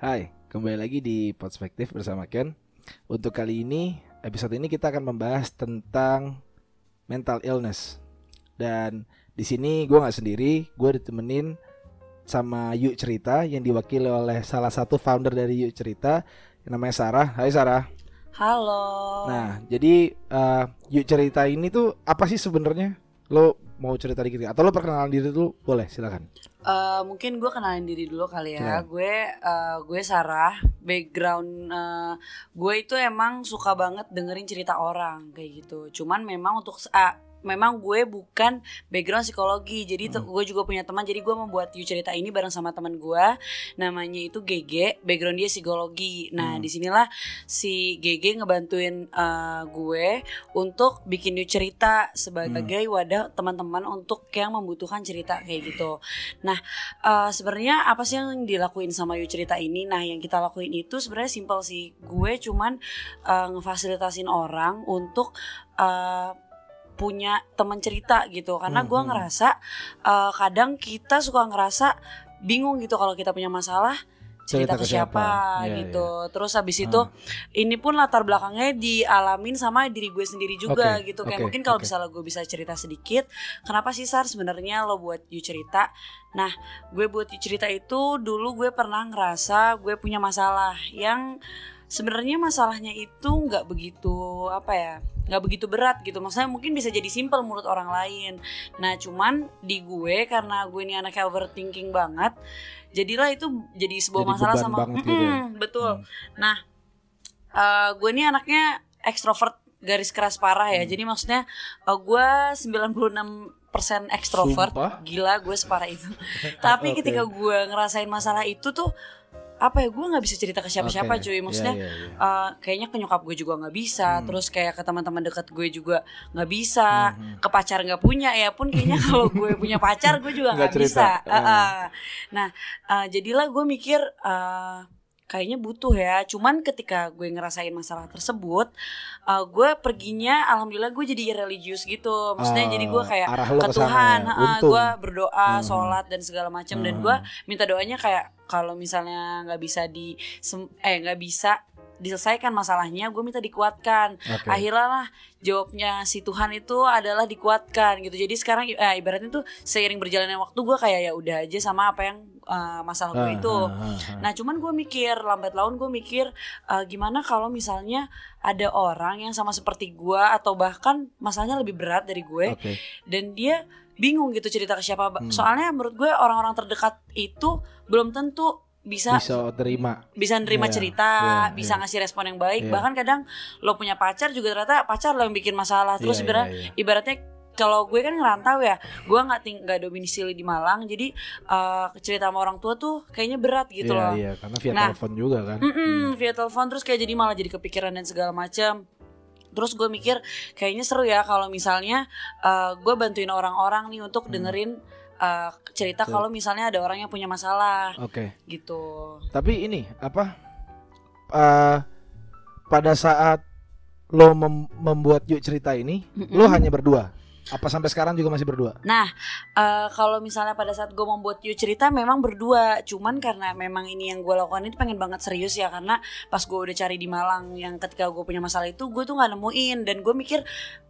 Hai, kembali lagi di Perspektif bersama Ken. Untuk kali ini, episode ini kita akan membahas tentang mental illness. Dan di sini gue nggak sendiri, gue ditemenin sama Yuk Cerita yang diwakili oleh salah satu founder dari Yuk Cerita yang namanya Sarah. Hai Sarah. Halo. Nah, jadi uh, Yuk Cerita ini tuh apa sih sebenarnya? Lo mau cerita dikit? Atau lo perkenalan diri dulu? Boleh, silakan. Uh, mungkin gue kenalin diri dulu kali ya. Silakan. Gue uh, gue Sarah. Background uh, gue itu emang suka banget dengerin cerita orang kayak gitu. Cuman memang untuk uh, memang gue bukan background psikologi jadi Hmm. gue juga punya teman jadi gue membuat You cerita ini bareng sama teman gue namanya itu GG background dia psikologi nah Hmm. di sinilah si GG ngebantuin uh, gue untuk bikin You cerita sebagai Hmm. wadah teman-teman untuk yang membutuhkan cerita kayak gitu nah uh, sebenarnya apa sih yang dilakuin sama You cerita ini nah yang kita lakuin itu sebenarnya simpel sih gue cuman uh, ngefasilitasin orang untuk uh, punya teman cerita gitu. Karena gue Hmm, hmm. ngerasa uh, kadang kita suka ngerasa bingung gitu kalau kita punya masalah cerita, ke siapa, Iya, gitu. Terus habis itu ini pun latar belakangnya dialamin sama diri gue sendiri juga Oke, gitu. Kayak oke, mungkin kalau oke. misalnya gue bisa cerita sedikit kenapa sih Sar sebenarnya lo buat you cerita? Nah gue buat you cerita itu dulu gue pernah ngerasa gue punya masalah yang sebenarnya masalahnya itu nggak begitu apa ya nggak begitu berat gitu maksudnya mungkin bisa jadi simple menurut orang lain nah cuman di gue karena gue ini anaknya overthinking banget jadilah itu jadi sebuah Jadi masalah sama banget gitu ya. Betul Hmm. nah eh, gue ini anaknya ekstrovert garis keras parah ya Hmm. jadi maksudnya eh, gue 96% ekstrovert Sumpah? gila gue separah itu tapi Oke. ketika gue ngerasain masalah itu tuh apa ya gue nggak bisa cerita ke siapa-siapa Oke, cuy maksudnya iya, iya, iya. Uh, kayaknya ke nyokap gue juga nggak bisa Hmm. terus kayak ke teman-teman dekat gue juga nggak bisa Hmm, ke pacar nggak punya ya pun kayaknya kalau gue punya pacar gue juga Nggak bisa. Uh, uh. nah uh, jadilah gue mikir uh, kayaknya butuh ya cuman ketika gue ngerasain masalah tersebut uh, gue perginya alhamdulillah gue jadi religius gitu maksudnya Ah, jadi gue kayak arah lo ke Tuhan ya, uh, gue berdoa Hmm. sholat dan segala macam dan Hmm. gue minta doanya kayak kalau misalnya nggak bisa di eh nggak bisa diselesaikan masalahnya gue minta dikuatkan Oke. akhirnya lah jawabnya si Tuhan itu adalah dikuatkan gitu jadi sekarang eh, ibaratnya tuh seiring berjalannya waktu gue kayak ya udah aja sama apa yang eh, masalah gue itu ah, ah, ah. Nah cuman gue mikir lambat laun gue mikir eh, gimana kalau misalnya ada orang yang sama seperti gue atau bahkan masalahnya lebih berat dari gue Oke. dan dia bingung gitu cerita ke siapa. Hmm. Soalnya menurut gue orang-orang terdekat itu belum tentu bisa Bisa terima. bisa nerima Iya, cerita, iya, bisa iya. ngasih respon yang baik. Iya. Bahkan kadang lo punya pacar juga ternyata pacar lo yang bikin masalah. Terus Iya, ibarat- iya, iya. ibaratnya kalau gue kan ngerantau ya, gue nggak nggak domisili di Malang, jadi eh, cerita sama orang tua tuh kayaknya berat gitu Iya, loh. Iya, karena via Nah, telepon juga kan. Mm-mm, via telepon terus kayak jadi malah jadi kepikiran dan segala macam. Terus gue mikir kayaknya seru ya kalau misalnya eh, gue bantuin orang-orang nih untuk Hmm. dengerin eh, cerita kalau misalnya ada orang yang punya masalah Oke. gitu. Tapi ini apa? eh pada saat lo mem- membuat yuk cerita ini, Mm-mm. lo hanya berdua. Apa sampai sekarang juga masih berdua? Nah, eh, kalau misalnya pada saat gue membuat you cerita memang berdua, cuman karena memang ini yang gue lakukan itu pengen banget serius ya karena pas gue udah cari di Malang yang ketika gue punya masalah itu gue tuh nggak nemuin dan gue mikir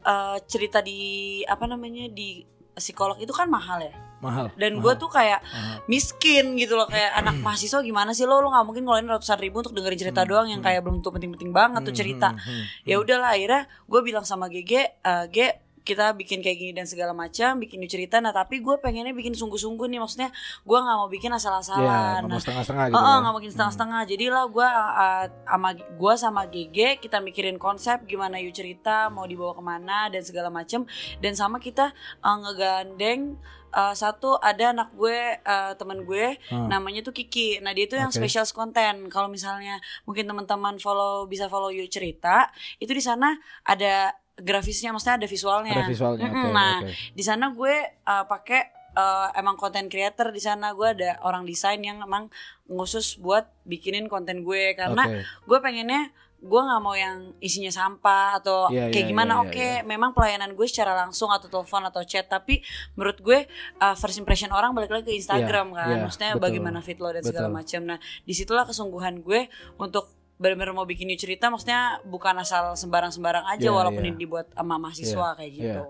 eh, cerita di apa namanya di psikolog itu kan mahal ya Mahal. dan gue tuh kayak Mahal. miskin gitu loh kayak anak mahasiswa gimana sih lo lo nggak mungkin ngeluarin ratusan ribu untuk dengerin cerita Hmm, doang yang hmm. kayak belum tuh penting-penting banget tuh Hmm, cerita hmm, hmm, ya hmm. udahlah akhirnya gue bilang sama GG eh, G kita bikin kayak gini dan segala macam bikin cerita nah tapi gue pengennya bikin sungguh-sungguh nih maksudnya gue nggak mau bikin Ya, asal-asalan nggak nah setengah-setengah gitu. oh, ya. nggak mungkin setengah-setengah. Jadilah gue uh, sama gua sama GG kita mikirin konsep gimana yuk cerita mau dibawa ke mana dan segala macem. Dan sama kita uh, ngegandeng uh, satu ada anak gue uh, teman gue Hmm. namanya tuh Kiki. Nah dia tuh yang Oke. special content. Kalau misalnya mungkin teman-teman follow bisa follow yuk cerita itu di sana ada grafisnya, maksudnya ada visualnya. Ada visualnya. Mm-mm. Oke, nah oke. di sana gue uh, pakai uh, emang content creator di sana gue ada orang desain yang emang khusus buat bikinin konten gue karena Oke. gue pengennya gue nggak mau yang isinya sampah atau Iya, kayak iya, gimana iya, oke iya, memang pelayanan gue secara langsung atau telepon atau chat tapi menurut gue uh, first impression orang balik lagi ke Instagram kan iya, maksudnya betul, bagaimana fit lo dan segala betul. macam nah di situlah kesungguhan gue untuk benar-benar mau bikin new cerita maksudnya bukan asal sembarang-sembarang aja Iya, walaupun iya. ini dibuat sama mahasiswa kayak iya. gitu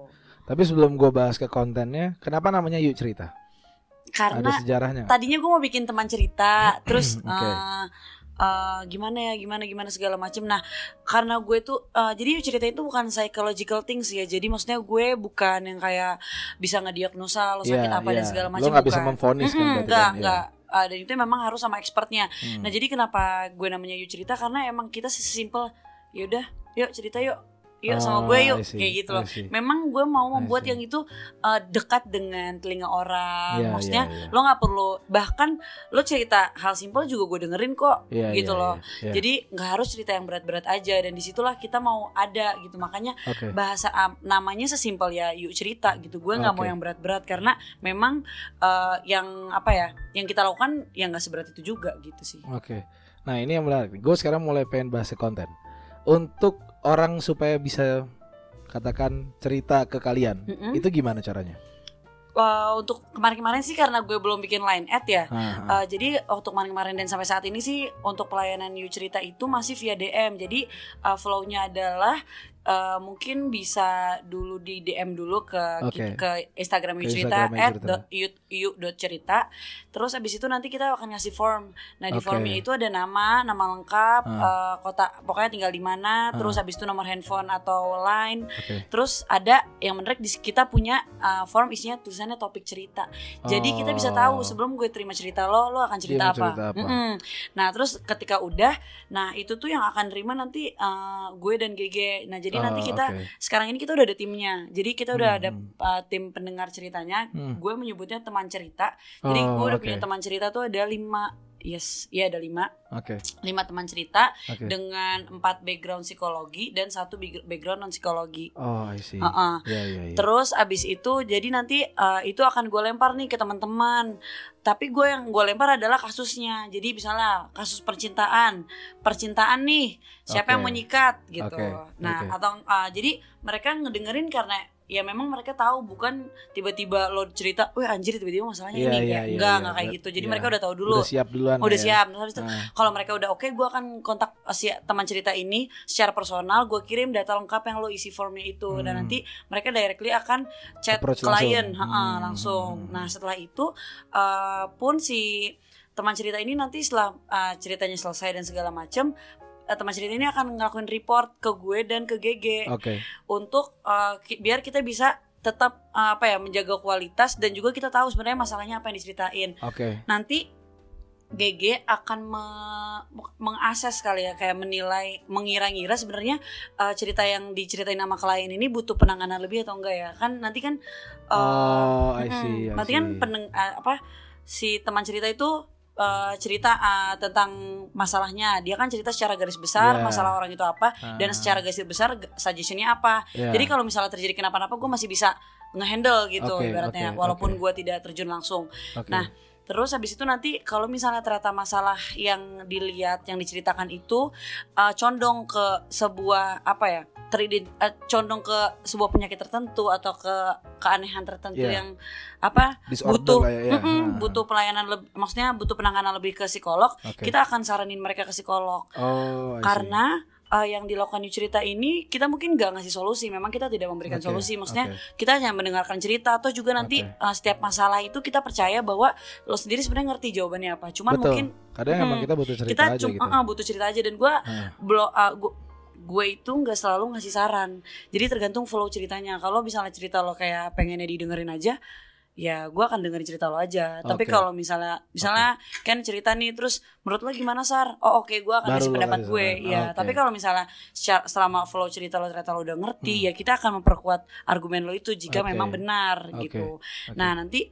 Tapi sebelum gue bahas ke kontennya, kenapa namanya Yuk Cerita? karena Ada sejarahnya. tadinya gue mau bikin teman cerita terus Oke. eh, eh, gimana ya gimana gimana segala macem. Nah karena gue tuh eh, jadi cerita itu bukan psychological things ya. Jadi maksudnya gue bukan yang kayak bisa ngediagnosa lo sakit Iya, apa dan iya. segala Lo macam nggak bisa bukan. memvonis kan Mm-mm, berarti enggak kan, enggak Eh, dan itu memang harus sama expertnya. Hmm. nah jadi kenapa gue namanya yuk cerita? Karena emang kita sesimpel yaudah yuk cerita yuk yuk sama Oh, gue yuk kayak gitu loh memang gue mau membuat yang itu uh, dekat dengan telinga orang Iya, maksudnya iya, iya. lo nggak perlu bahkan lo cerita hal simpel juga gue dengerin kok Iya, gitu iya, loh iya, iya. jadi nggak harus cerita yang berat-berat aja dan di situlah kita mau ada gitu makanya Oke. bahasa am- namanya sesimpel ya yuk cerita gitu gue nggak mau Oke. yang berat-berat karena memang uh, yang apa ya yang kita lakukan yang nggak seberat itu juga gitu sih Oke. Nah ini yang menarik. Gue sekarang mulai pengen bahas konten. Untuk orang supaya bisa katakan cerita ke kalian, Mm-mm. itu gimana caranya? Uh, untuk kemarin-kemarin sih karena gue belum bikin line ad ya ah. Uh, jadi waktu kemarin-kemarin dan sampai saat ini sih untuk pelayanan You Cerita itu masih via DM. Jadi uh, flow-nya adalah uh, mungkin bisa dulu di DM dulu ke Instagram You Ke Cerita Instagram at Cerita. cerita. Terus abis itu nanti kita akan ngasih form. Nah di Oke. formnya itu ada nama, nama lengkap, Ah. uh, kota pokoknya tinggal di mana. Terus abis itu nomor handphone atau line. Oke. Terus ada yang menarik di kita punya uh, form isinya tulisannya topik cerita. Jadi kita bisa tahu Oh. sebelum gue terima cerita lo, lo akan cerita mau apa. cerita apa. Mm-mm. Nah terus ketika udah, nah itu tuh yang akan terima nanti uh, gue dan GG. Nah jadi nanti Oh, kita oke. sekarang ini kita udah ada timnya. Jadi kita udah Hmm, ada hmm. uh, tim pendengar ceritanya. Hmm. Gue menyebutnya teman cerita. Jadi Oh, gue udah oke. punya teman cerita tuh ada lima. Yes, iya ada lima, Oke. lima teman cerita Oke. dengan empat background psikologi dan satu background non psikologi. Oh, I see. Uh-uh. Iya, iya, iya. Terus abis itu jadi nanti uh, itu akan gue lempar nih ke teman-teman. Tapi gue yang gue lempar adalah kasusnya. Jadi misalnya kasus percintaan, percintaan nih siapa Oke. yang mau nyikat gitu. Oke, Nah oke. atau uh, jadi mereka ngedengerin karena ya memang mereka tahu bukan tiba-tiba lo cerita, wah anjir tiba-tiba masalahnya Iya, ini iya, kayak iya, enggak iya. enggak kayak gitu. Jadi Iya. mereka udah tahu dulu. Udah siap duluan. Udah ya. siap. Terus habis itu, Ah. kalau mereka udah oke, gue akan kontak si teman cerita ini secara personal. Gue kirim data lengkap yang lo isi formnya itu, dan Hmm. nanti mereka directly akan chat Approach klien, langsung. ha-ha, Hmm. langsung. Nah setelah itu uh, pun si teman cerita ini nanti setelah uh, ceritanya selesai dan segala macam. Uh, Teman cerita ini akan ngelakuin report ke gue dan ke GG Oke. untuk uh, ki- biar kita bisa tetap uh, apa ya menjaga kualitas dan juga kita tahu sebenarnya masalahnya apa yang diceritain Oke. nanti GG akan me- mengakses kali ya kayak menilai mengira-ngira sebenarnya uh, cerita yang diceritain nama klien ini butuh penanganan lebih atau enggak ya kan nanti kan uh, Oh, I see. I nanti kan see. peneng uh, apa si teman cerita itu uh, cerita uh, tentang masalahnya dia kan cerita secara garis besar Yeah. masalah orang itu apa dan Ah. secara garis besar suggestionnya apa Iya. jadi kalau misalnya terjadi kenapa-napa gue masih bisa ngehandle gitu Oke, ibaratnya oke, walaupun oke. gue tidak terjun langsung Oke. nah, Terus habis itu nanti kalau misalnya ternyata masalah yang dilihat yang diceritakan itu uh, condong ke sebuah apa ya terident uh, condong ke sebuah penyakit tertentu atau ke keanehan tertentu Iya. yang apa Disorder butuh ya, ya. mm-mm, Ah. butuh pelayanan lebih maksudnya butuh penanganan lebih ke psikolog Oke. kita akan saranin mereka ke psikolog Oh, see. Uh, yang dilakukan di cerita ini kita mungkin nggak ngasih solusi memang kita tidak memberikan Oke, solusi maksudnya oke. kita hanya mendengarkan cerita atau juga nanti Oke. uh, setiap masalah itu kita percaya bahwa lo sendiri sebenarnya ngerti jawabannya apa cuman Betul. mungkin kadang emang Hmm. kita butuh cerita kita aja cuma gitu. butuh cerita aja dan gue Ah. belum uh, gue gue itu nggak selalu ngasih saran jadi tergantung flow ceritanya kalau misalnya cerita lo kayak pengennya didengerin aja ya gue akan dengerin cerita lo aja tapi Oke. kalau misalnya misalnya kan cerita nih terus menurut lo gimana sar oh oke gue akan Baru kasih pendapat gue saran. ya Oke. tapi kalau misalnya secara- selama flow cerita lo ternyata lo udah ngerti Hmm. ya kita akan memperkuat argumen lo itu jika Oke. memang benar Oke. gitu Oke. Nah nanti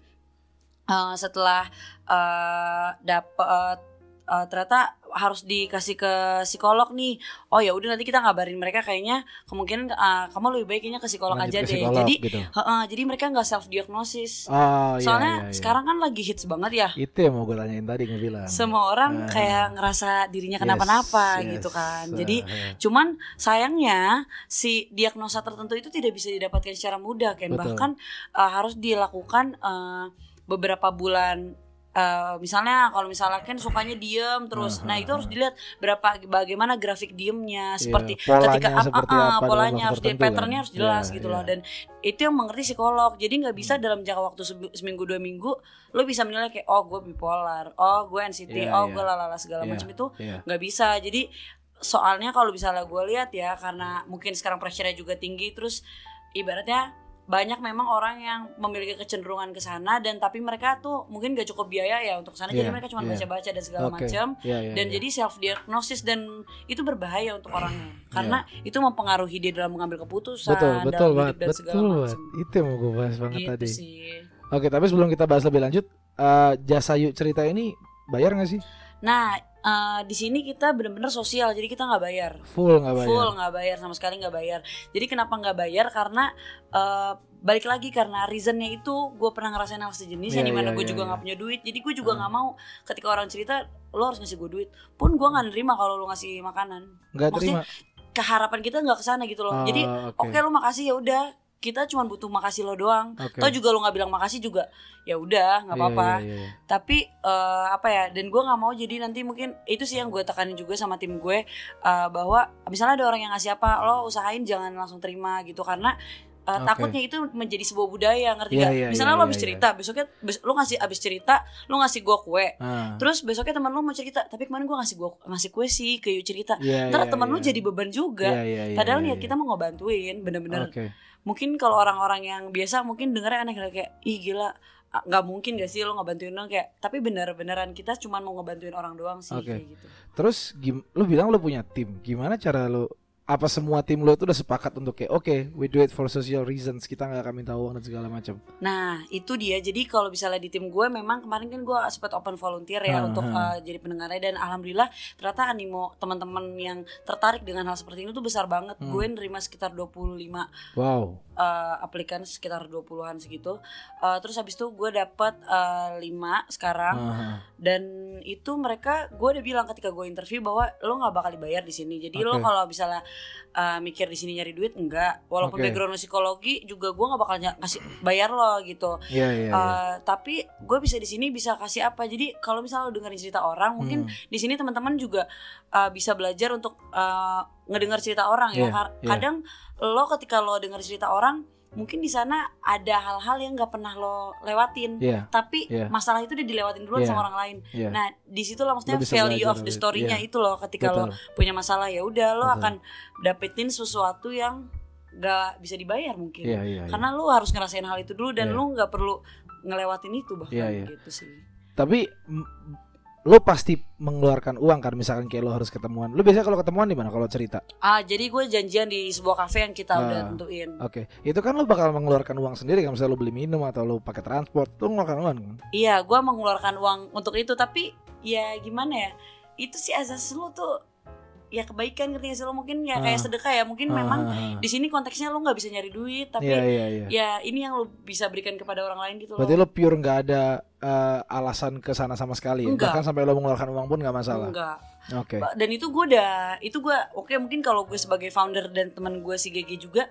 uh, setelah uh, dapat eh, ternyata harus dikasih ke psikolog nih oh ya udah nanti kita ngabarin mereka kayaknya kemungkinan eh, kamu lebih baik kayaknya ke psikolog Lanjut aja ke deh psikolog jadi gitu. heeh, jadi mereka nggak self diagnosis Oh, iya, soalnya iya, iya. sekarang kan lagi hits banget ya itu yang mau gue tanyain tadi gue bilang. semua orang Ah. kayak ngerasa dirinya Yes, kenapa-napa yes. gitu kan jadi ah. Cuman sayangnya si diagnosa tertentu itu tidak bisa didapatkan secara mudah kan Betul. bahkan uh, harus dilakukan uh, beberapa bulan uh, misalnya kalau misalnya kan sukanya diem terus Ah, nah ah, itu harus dilihat berapa bagaimana grafik diemnya Iya, seperti polanya ketika apa dalam polanya waktu harus di tertentu patternnya kan? harus jelas Iya, gitu iya. loh dan itu yang mengerti psikolog jadi nggak bisa dalam jangka waktu seminggu dua minggu lo bisa menilai kayak oh gue bipolar oh gue NCT Iya, oh iya. gue lalala segala Iya, macam itu iya. nggak bisa jadi soalnya kalau misalnya gue lihat ya karena mungkin sekarang pressure-nya juga tinggi terus ibaratnya banyak memang orang yang memiliki kecenderungan ke sana dan tapi mereka tuh mungkin gak cukup biaya ya untuk sana jadi Iya, mereka cuma iya. baca-baca dan segala Oke. macam Iya, iya, dan iya. jadi self diagnosis dan itu berbahaya untuk orangnya. Karena itu mempengaruhi dia dalam mengambil keputusan betul dalam betul hidup banget dan segala betul macam banget. Itu yang mau gue bahas banget gitu tadi. sih. Oke tapi sebelum kita bahas lebih lanjut eh, jasa yuk cerita ini bayar nggak sih? Nah eh, di sini kita benar-benar sosial jadi kita nggak bayar. Full nggak bayar. Full nggak bayar sama sekali nggak bayar. Jadi kenapa nggak bayar? Karena eh, balik lagi karena reasonnya itu gue pernah ngerasain hal sejenis Iya, yang di mana iya, gue iya, juga iya. nggak punya duit. Jadi gue juga Hmm. nggak mau ketika orang cerita lo harus ngasih gue duit. Pun gue nggak nerima kalau lo ngasih makanan. Nggak terima. keharapan kita nggak ke sana gitu loh. Oh, jadi oke. oke lo makasih ya udah kita cuma butuh makasih lo doang Oke. Atau juga lo nggak bilang makasih juga ya udah nggak Iya, apa-apa iya, iya, iya. tapi eh, apa ya dan gue nggak mau jadi nanti mungkin itu sih yang gue tekanin juga sama tim gue eh, bahwa misalnya ada orang yang ngasih apa lo usahain jangan langsung terima gitu karena eh, Oke. takutnya itu menjadi sebuah budaya ngerti Iya, gak? iya, misalnya iya, lo iya, habis iya. cerita besoknya bes- lo ngasih abis cerita lo ngasih gue kue Ah, terus besoknya teman lo mau cerita tapi kemarin gue ngasih gue ngasih kue sih ke yuk cerita iya, ntar iya, teman lo iya. jadi beban juga Iya, iya, iya, padahal iya, niat iya. kita mau ngebantuin bener-bener mungkin kalau orang-orang yang biasa mungkin dengarnya aneh kayak ih gila nggak mungkin gak sih lo ngebantuin dong kayak tapi bener beneran kita cuma mau ngebantuin orang doang sih Oke. kayak gitu Terus gim lu bilang lu punya tim. Gimana cara lu apa semua tim lu itu udah sepakat untuk kayak oke, we do it for social reasons. Kita nggak akan minta uang dan segala macam. nah itu dia jadi kalau misalnya di tim gue memang kemarin kan gue sempat open volunteer ya Ah, untuk uh, jadi pendengarnya dan alhamdulillah ternyata animo teman-teman yang tertarik dengan hal seperti ini tuh besar banget Hmm. gue nerima sekitar 25 Wow. Uh, aplikan sekitar 20-an segitu Uh, terus habis itu gue dapet uh, 5 sekarang Aha. dan itu mereka gue udah bilang ketika gue interview bahwa lo nggak bakal dibayar di sini jadi lo Oke. kalau misalnya uh, mikir di sini nyari duit enggak walaupun Oke. background lo psikologi juga gue nggak bakal kasih bayar lo gitu iya. iya. Uh, tapi gue bisa di sini bisa kasih apa jadi kalau misalnya lo dengerin cerita orang mungkin Hmm. di sini teman-teman juga uh, bisa belajar untuk uh, ngedengar cerita orang ya Iya, Kar- iya. kadang lo ketika lo dengar cerita orang mungkin di sana ada hal-hal yang nggak pernah lo lewatin Iya. tapi Iya. masalah itu udah dilewatin duluan Iya. sama orang lain Iya. Nah, di situ lah maksudnya Lo bisa value of the story-nya iya. itu loh ketika lo Betul. punya masalah ya udah lo Betul. akan dapetin sesuatu yang gak bisa dibayar mungkin. Iya iya. iya. Karena lo harus ngerasain hal itu dulu dan Iya. lo nggak perlu ngelewatin itu bahkan Iya, iya. gitu sih. Tapi lo pasti mengeluarkan uang kan misalkan kayak lo harus ketemuan. Lo biasanya kalau ketemuan di mana kalau cerita? Ah, jadi gue janjian di sebuah kafe yang kita udah Ah. tentuin. Oke. Itu kan lo bakal mengeluarkan uang sendiri kan misalnya lo beli minum atau lo pakai transport, lo mengeluarkan uang kan? Iya, gue mengeluarkan uang untuk itu tapi ya gimana ya? Itu sih asas lo tuh ya kebaikan ngerti sih lo mungkin ya kayak Ah. sedekah ya mungkin memang Ah, ah, ah. di sini konteksnya lo nggak bisa nyari duit tapi Iya iya iya. ya ini yang lo bisa berikan kepada orang lain gitu Berarti loh. lo pure nggak ada eh, alasan ke sana sama sekali ya? Enggak. Bahkan sampai lo mengeluarkan uang pun nggak masalah. Enggak. Oke. Ba- Dan itu gue udah itu gue oke mungkin kalau gue sebagai founder dan teman gue si GG juga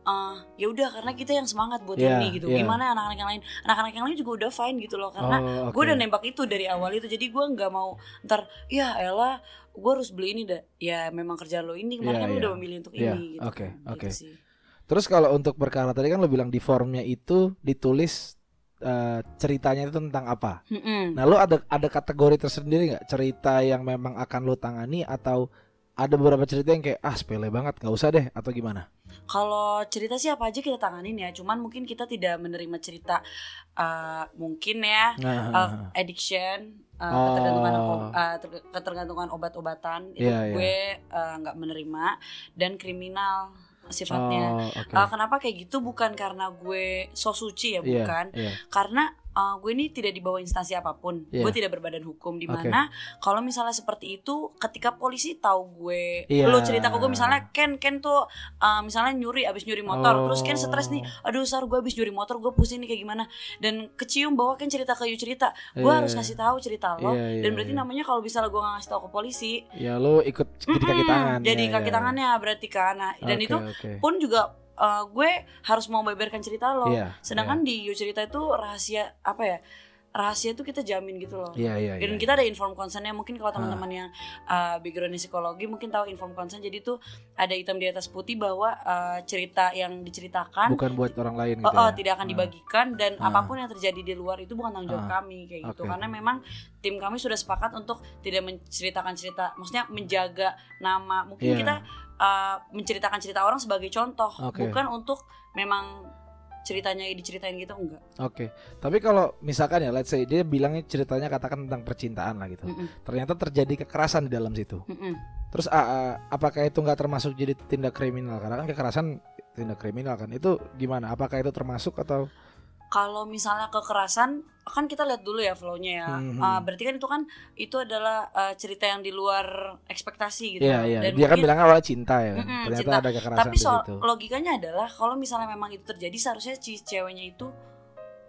eh, ya udah karena kita yang semangat buat Iya, ini gitu. iya. Gimana anak-anak yang lain? Anak-anak yang lain juga udah fine gitu loh karena Oh, oke. gue udah nembak itu dari awal itu. Jadi gue nggak mau ntar ya elah gue harus beli ini dah. Ya memang kerjaan lo ini kemarin Iya, kan iya. udah memilih untuk Iya, ini gitu. oke, kan. oke. Gitu. Terus kalau untuk perkara tadi kan lo bilang di formnya itu ditulis eh, ceritanya itu tentang apa? Mm-mm. Nah lo ada ada kategori tersendiri nggak cerita yang memang akan lo tangani atau ada beberapa cerita yang kayak ah sepele banget nggak usah deh atau gimana? Kalau cerita sih apa aja kita tanganin ya. Cuman mungkin kita tidak menerima cerita eh, mungkin ya uh, addiction, uh, Oh. ketergantungan uh, ketergantungan obat-obatan itu Iya, iya. gue uh, nggak menerima dan kriminal sifatnya. Oh, oke. Uh, kenapa kayak gitu? Bukan karena gue so suci ya, Iya, bukan. iya. Karena uh, gue ini tidak dibawa instansi apa pun, Iya. gue tidak berbadan hukum di mana kalau misalnya seperti itu, ketika polisi tahu gue, Iya. lo cerita ke gue misalnya Ken Ken tuh uh, misalnya nyuri abis nyuri motor, terus Ken stres nih, Oh. aduh sar gue abis nyuri motor, gue pusing nih kayak gimana, dan kecium bahwa Ken cerita ke you cerita, gue Iya. harus ngasih tahu cerita lo, Iya, iya, dan berarti iya. namanya kalau misalnya gue nggak ngasih tahu ke polisi, Ya lo ikut jadi kaki mm, tangan. jadi ya, kaki ya. tangannya berarti kan, nah, dan itu oke. pun juga uh, gue harus mau beberkan cerita lo. Iya, Sedangkan di You cerita itu rahasia apa ya? Rahasia itu kita jamin gitu loh. Iya iya. Dan iya. kita ada inform consentnya mungkin kalau teman-teman yang uh, backgroundnya psikologi mungkin tahu inform consent jadi tuh ada hitam di atas putih bahwa uh, cerita yang diceritakan bukan buat orang lain Oh, gitu. oh, ya? tidak akan Ah. dibagikan dan Ah. apa pun yang terjadi di luar itu bukan tanggung jawab Ah. kami kayak gitu Oke. karena memang tim kami sudah sepakat untuk tidak menceritakan cerita maksudnya menjaga nama mungkin Iya. kita uh, menceritakan cerita orang sebagai contoh Oke. bukan untuk memang ceritanya diceritain gitu enggak Oke. Tapi kalau misalkan ya let's say dia bilangnya ceritanya katakan tentang percintaan lah gitu. Mm-mm, Ternyata terjadi kekerasan di dalam situ. mm-mm. Terus a- a- apakah itu nggak termasuk jadi tindak kriminal? Karena kan kekerasan tindak kriminal kan. Itu gimana? Apakah itu termasuk atau kalau misalnya kekerasan kan kita lihat dulu ya flow-nya ya Mhm. Uh, berarti kan itu kan itu adalah uh, cerita yang di luar ekspektasi gitu Iya iya. Dan Dia kan mungkin- bilangnya awalnya cinta ya kan. Mm-mm, Ternyata cinta. ada kekerasan tapi soal logikanya adalah kalau misalnya memang itu terjadi seharusnya si ceweknya itu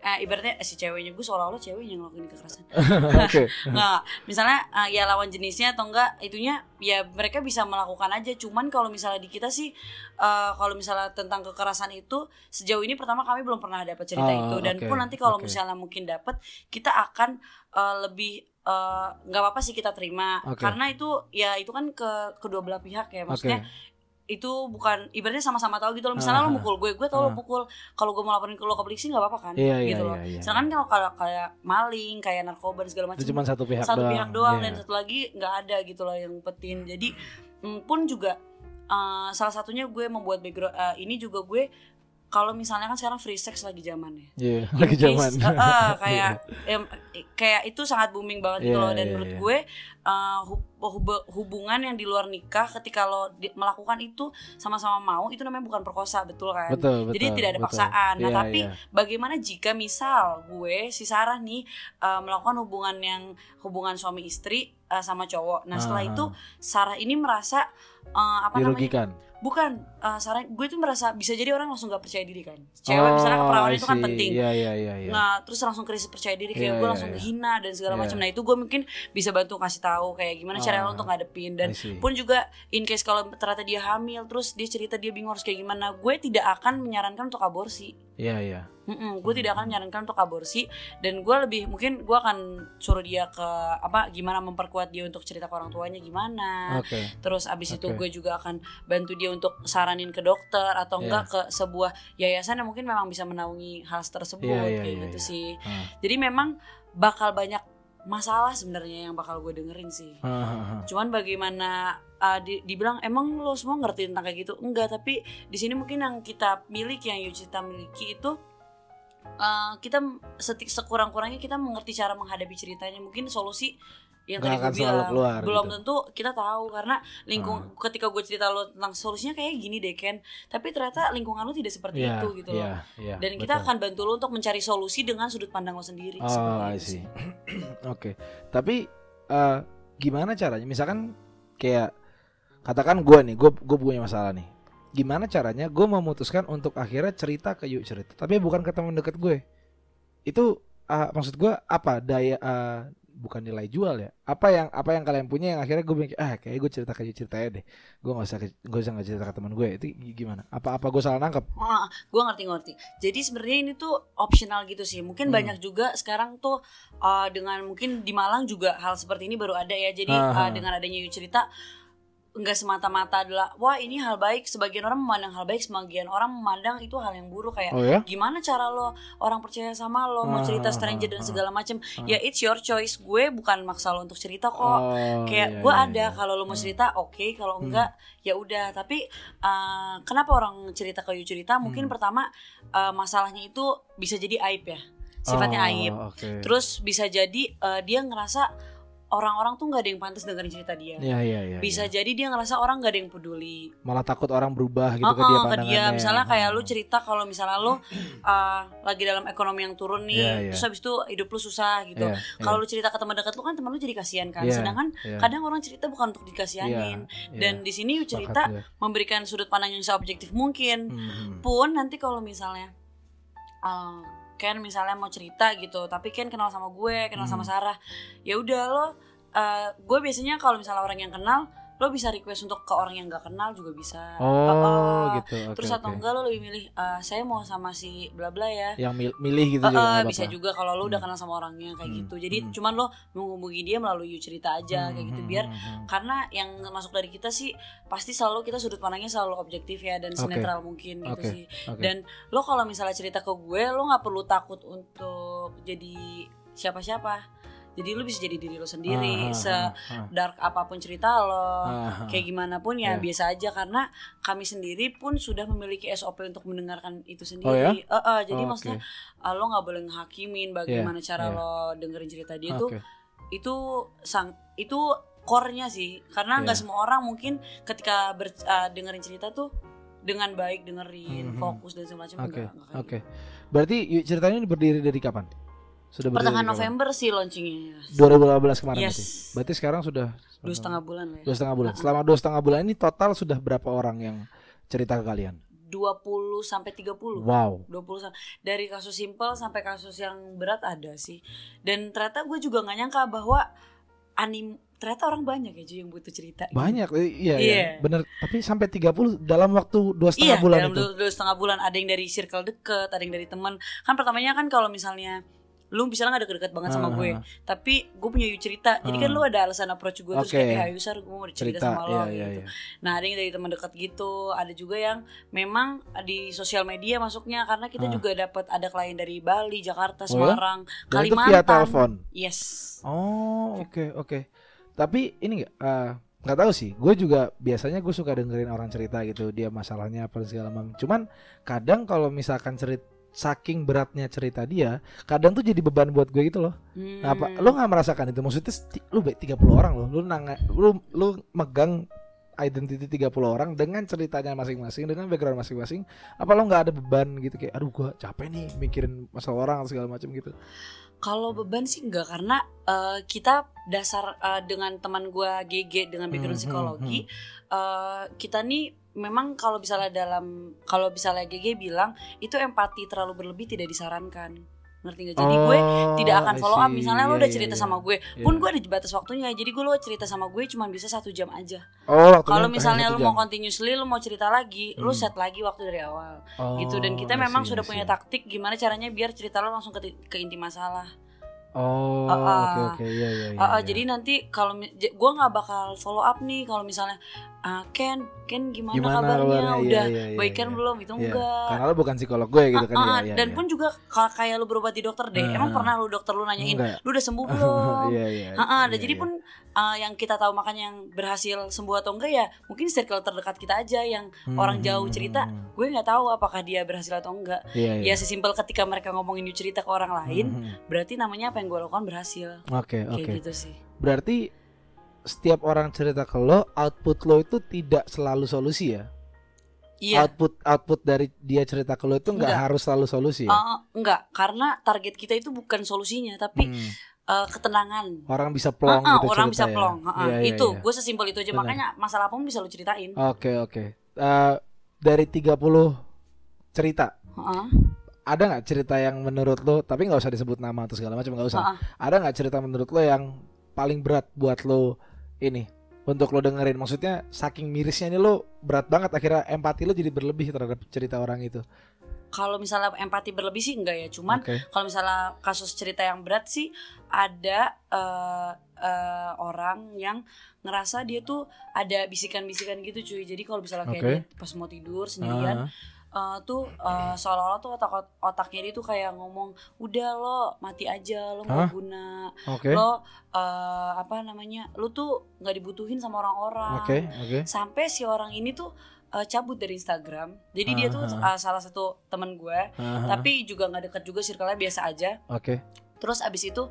eh, ibaratnya eh, si ceweknya gue seolah-olah ceweknya yang ngelakuin kekerasan. Nggak misalnya eh, ya lawan jenisnya atau enggak itunya ya mereka bisa melakukan aja. Cuman kalau misalnya di kita sih eh, kalau misalnya tentang kekerasan itu sejauh ini pertama kami belum pernah dapat cerita Oh, itu. Dan oke, pun nanti kalau oke. misalnya mungkin dapat kita akan eh, lebih nggak apa-apa sih kita terima. Oke. karena itu ya itu kan ke kedua belah pihak ya. Maksudnya itu bukan ibaratnya sama-sama tahu gitu loh misalnya Ah, lo mukul gue gue tau ah. lo pukul kalau gue mau laporin ke lo ke polisi nggak apa-apa kan Iya, iya, gitu loh iya, iya. sedangkan kalau kalau kayak maling kayak narkoba dan segala macam cuma satu pihak satu doang. pihak doang Iya. dan satu lagi nggak ada gitu loh yang petin jadi mm, pun juga uh, salah satunya gue membuat background uh, ini juga gue kalau misalnya kan sekarang free sex lagi zamannya Iya, In lagi zaman. uh, uh, kayak em, kayak itu sangat booming banget gitu Iya, loh dan iya, menurut iya. gue uh, hubungan yang di luar nikah ketika lo di- melakukan itu sama-sama mau itu namanya bukan perkosa betul kan betul, betul. jadi tidak ada betul. paksaan. Nah, Iya, tapi iya. bagaimana jika misal gue si Sarah nih uh, melakukan hubungan yang hubungan suami istri uh, sama cowok. Nah, setelah Ah. itu Sarah ini merasa uh, apa namanya? dirugikan. Bukan uh, Sarah gue tuh merasa bisa jadi orang langsung gak percaya diri kan. Cewek Oh, misalnya keperawanan itu kan penting. Iya, iya, iya, iya. Nah, terus langsung krisis percaya diri kayak Iya, gue iya, langsung iya. hina dan segala Iya. macam. Nah, itu gue mungkin bisa bantu kasih tahu kayak gimana cara Ah. lo untuk ngadepin dan pun juga in case kalau ternyata dia hamil terus dia cerita dia bingung harus kayak gimana, gue tidak akan menyarankan untuk aborsi. Iya, iya. Mm-mm, gue tidak akan menyarankan untuk aborsi dan gue lebih mungkin gue akan suruh dia ke apa gimana memperkuat dia untuk cerita ke orang tuanya gimana Oke. terus abis itu Oke. gue juga akan bantu dia untuk saranin ke dokter atau Iya. enggak ke sebuah yayasan yang mungkin memang bisa menaungi hal tersebut Iya, iya, kayak iya, gitu iya. sih Ah. jadi memang bakal banyak masalah sebenarnya yang bakal gue dengerin sih. Ah, ah, ah. cuman bagaimana uh, di- dibilang emang lo semua ngerti tentang kayak gitu? Enggak tapi di sini mungkin yang kita miliki yang Yucita miliki itu uh, kita setik sekurang-kurangnya kita mengerti cara menghadapi ceritanya. Mungkin solusi yang Nggak tadi gue bilang keluar belum gitu. Tentu kita tahu karena lingkung ketika gue cerita lo tentang solusinya kayak gini deh Ken tapi ternyata lingkungan lo tidak seperti Iya, itu gitu loh iya, iya, dan kita betul. akan bantu lo untuk mencari solusi dengan sudut pandang lo sendiri Oh, I see. Oke. Tapi eh, gimana caranya? Misalkan kayak katakan gue nih, gue gue punya masalah nih. Gimana caranya gue memutuskan untuk akhirnya cerita ke yuk cerita, tapi bukan ke teman dekat gue. Itu eh, maksud gue apa daya eh, bukan nilai jual ya? Apa yang apa yang kalian punya yang akhirnya gue bilang ah kayak gue cerita ke cerita ya deh. Gue nggak usah gue usah nggak cerita ke teman gue. Itu gimana? Apa apa gue salah nangkep? Wah, gue ngerti-ngerti. Jadi sebenarnya ini tuh optional gitu sih. Mungkin Hmm. banyak juga sekarang tuh uh, dengan mungkin di Malang juga hal seperti ini baru ada ya. Jadi Aha. uh, dengan adanya cerita nggak semata-mata adalah wah ini hal baik. Sebagian orang memandang hal baik, sebagian orang memandang itu hal yang buruk kayak Oh ya? gimana cara lo orang percaya sama lo mau cerita Ah, stranger ah, dan ah. segala macem Ah. ya it's your choice gue bukan maksa lo untuk cerita kok Oh, kayak iya, gue iya, ada iya. kalau lo mau Hmm. cerita oke kalau Hmm. enggak ya udah tapi uh, kenapa orang cerita ke you cerita mungkin Hmm. pertama uh, masalahnya itu bisa jadi aib ya sifatnya Oh, aib oke. terus bisa jadi uh, dia ngerasa orang-orang tuh nggak ada yang pantas dengerin cerita dia. Iya iya iya. Bisa iya. jadi dia ngerasa orang nggak ada yang peduli. malah takut orang berubah gitu Oh, ke dia oh, ke dia misalnya kayak lu Hmm. cerita kalau misalnya lu uh, lagi dalam ekonomi yang turun nih, Iya, iya. terus habis itu hidup lu susah gitu. Iya, Kalau lu cerita ke teman dekat lu kan teman lu jadi kasihan kan. Iya, Sedangkan iya. kadang orang cerita bukan untuk dikasihanin. iya. Dan di sini cerita gue. memberikan sudut pandang yang seobjektif mungkin. Hmm. Pun nanti kalau misalnya uh, Ken misalnya mau cerita gitu, tapi Ken kenal sama gue, kenal sama Hmm. Sarah. Ya udah lo uh, gue biasanya kalau misalnya orang yang kenal lo bisa request untuk ke orang yang nggak kenal juga bisa Oh Uh-uh. gitu. Oke, terus atau oke. enggak lo lebih milih "Ah, saya mau sama si bla bla ya Yang mil- milih gitu Uh-uh, juga. nggak bisa juga kalau lo udah Hmm. kenal sama orangnya kayak Hmm, gitu jadi hmm. cuman lo menghubungi dia melalui you cerita aja kayak gitu Hmm, biar hmm, hmm. karena yang masuk dari kita sih pasti selalu kita sudut pandangnya selalu objektif ya dan senetral mungkin gitu Oke, sih oke. dan lo kalau misalnya cerita ke gue lo nggak perlu takut untuk jadi siapa-siapa jadi lo bisa jadi diri lo Ah, sendiri se ah, ah, dark apa pun cerita lo ah. kayak gimana pun ya Iya. biasa aja karena kami sendiri pun sudah memiliki SOP untuk mendengarkan itu Oh, sendiri. ya? Eh, eh, jadi Oh, maksudnya oke. eh, lo nggak boleh ngehakimin bagaimana cara iya. lo dengerin cerita dia tuh Oke. itu sang itu core-nya sih karena nggak Iya. semua orang mungkin ketika ber, eh, dengerin cerita tuh dengan baik dengerin Mhm. fokus dan segala macam Oke, enggak, oke. Berarti ceritanya ini berdiri dari kapan? Sudah gitu. pertengahan kapan? November sih launchingnya 2018 kemarin Yes. berarti. Berarti sekarang sudah dua setengah bulan ya dua setengah bulan. Selama dua setengah bulan ini total sudah berapa orang yang cerita ke kalian? 20 sampai 30 Wow. 20 sa- dari kasus simpel sampai kasus yang berat ada sih dan ternyata gue juga nggak nyangka bahwa anim ternyata orang banyak ya Ju, yang butuh cerita Banyak, eh, iya, iya, Iya. bener. Tapi sampai 30 dalam waktu dua setengah iya bulan dalam itu. dua setengah bulan ada yang dari circle deket ada yang dari teman kan pertamanya kan kalau misalnya lu misalnya gak deket-deket banget sama Ah, gue ah, tapi gue punya cerita jadi kan Ah. lu ada alasan approach gue terus kayak "Eh, ayo Sar gue mau cerita, cerita, sama lo iya, gitu iya, iya. Nah ada yang dari teman dekat gitu, ada juga yang memang di sosial media masuknya karena kita Ah. juga dapat ada klien dari Bali, Jakarta, Oh ya? Semarang, itu Kalimantan. via telepon. Yes. Oh, oke, oke. Tapi ini nggak eh, nggak tahu sih. Gue juga biasanya gue suka dengerin orang cerita gitu, dia masalahnya apa segala macam. Cuman kadang kalau misalkan cerita saking beratnya cerita dia, kadang tuh jadi beban buat gue gitu loh. Hmm. Nah, apa lo nggak merasakan itu? Maksudnya lu baik 30 orang loh, lu nang lu lu megang identity 30 orang dengan ceritanya masing-masing dengan background masing-masing apa lo nggak ada beban gitu kayak aduh gua capek nih mikirin masalah orang atau segala macam gitu Kalau beban sih enggak karena eh, kita dasar eh, dengan teman gua GG dengan background Hmm, psikologi, eh, kita nih memang kalau misalnya dalam kalau misalnya GG bilang itu empati terlalu berlebih tidak disarankan. Ngerti gak? Jadi gue tidak akan Oh, follow up. misalnya lo Iya, udah iya, cerita iya. sama gue Iya. pun gue ada batas waktunya. Jadi gue lo cerita sama gue cuma bisa satu jam aja. Oh kalau misalnya lo mau continuously lo mau cerita lagi lo Hmm. set lagi waktu dari awal. Gitu. Dan Oh, kita memang see, sudah punya taktik gimana caranya biar cerita lo langsung ke, ke inti masalah. Oh oke oke. Iya iya iya, jadi nanti kalau gue nggak bakal follow up nih kalau misalnya ah, Ken Ken gimana, Gimana kabarnya kabarnya? Iya, udah iya, iya, baikan iya. belum itu Iya, enggak karena lo bukan psikolog gue gitu kan Ah, ya, ah, iya, dan iya. pun juga ka- kayak lu berobat di dokter deh. Ah, Emang ah. pernah lu dokter lu nanyain, Enggak. lu udah sembuh belum? iya iya Ah, ah, dan iya, jadi iya. pun ah, yang kita tahu makanya yang berhasil sembuh atau enggak ya mungkin circle terdekat kita aja yang Hmm, orang jauh cerita. hmm, gue nggak tahu apakah dia berhasil atau enggak. iya iya Ya sesimpel ketika mereka ngomongin cerita ke orang lain, Hmm, berarti namanya apa yang gue lakukan berhasil. oke Kayak oke gitu sih. berarti setiap orang cerita ke lo output lo itu tidak selalu solusi ya Iya. output output dari dia cerita ke lo itu nggak Enggak. harus selalu solusi ya Ah, enggak, karena target kita itu bukan solusinya, tapi Hmm. eh, ketenangan. orang bisa plong ah, gitu orang bisa ya. plong. Ah, ah. Iya, iya, itu, iya. gue sesimpel itu aja. Makanya masalah apa pun bisa lu ceritain. Oke oke. Eh, dari 30 cerita Ah, ada nggak cerita yang menurut lo tapi nggak usah disebut nama atau segala macam nggak usah. ah, ah. Ada nggak cerita menurut lo yang paling berat buat lo ini untuk lo dengerin? Maksudnya saking mirisnya ini lo berat banget akhirnya empati lo jadi berlebih terhadap cerita orang itu. Kalau misalnya empati berlebih sih enggak ya, cuman Oke. kalau misalnya kasus cerita yang berat sih ada eh, eh, orang yang ngerasa dia tuh ada bisikan-bisikan gitu cuy. Jadi kalau misalnya kayak Oke. dia pas mau tidur sendirian Ah, eh, tuh eh, seolah-olah tuh otak otaknya dia tuh kayak ngomong udah lo mati aja lo nggak guna Oke. lo eh, apa namanya lo tuh nggak dibutuhin sama orang-orang Oke oke. sampai si orang ini tuh eh, cabut dari Instagram jadi dia tuh eh, salah satu teman gue Aha. tapi juga nggak dekat juga circle-nya biasa aja Oke. Terus abis itu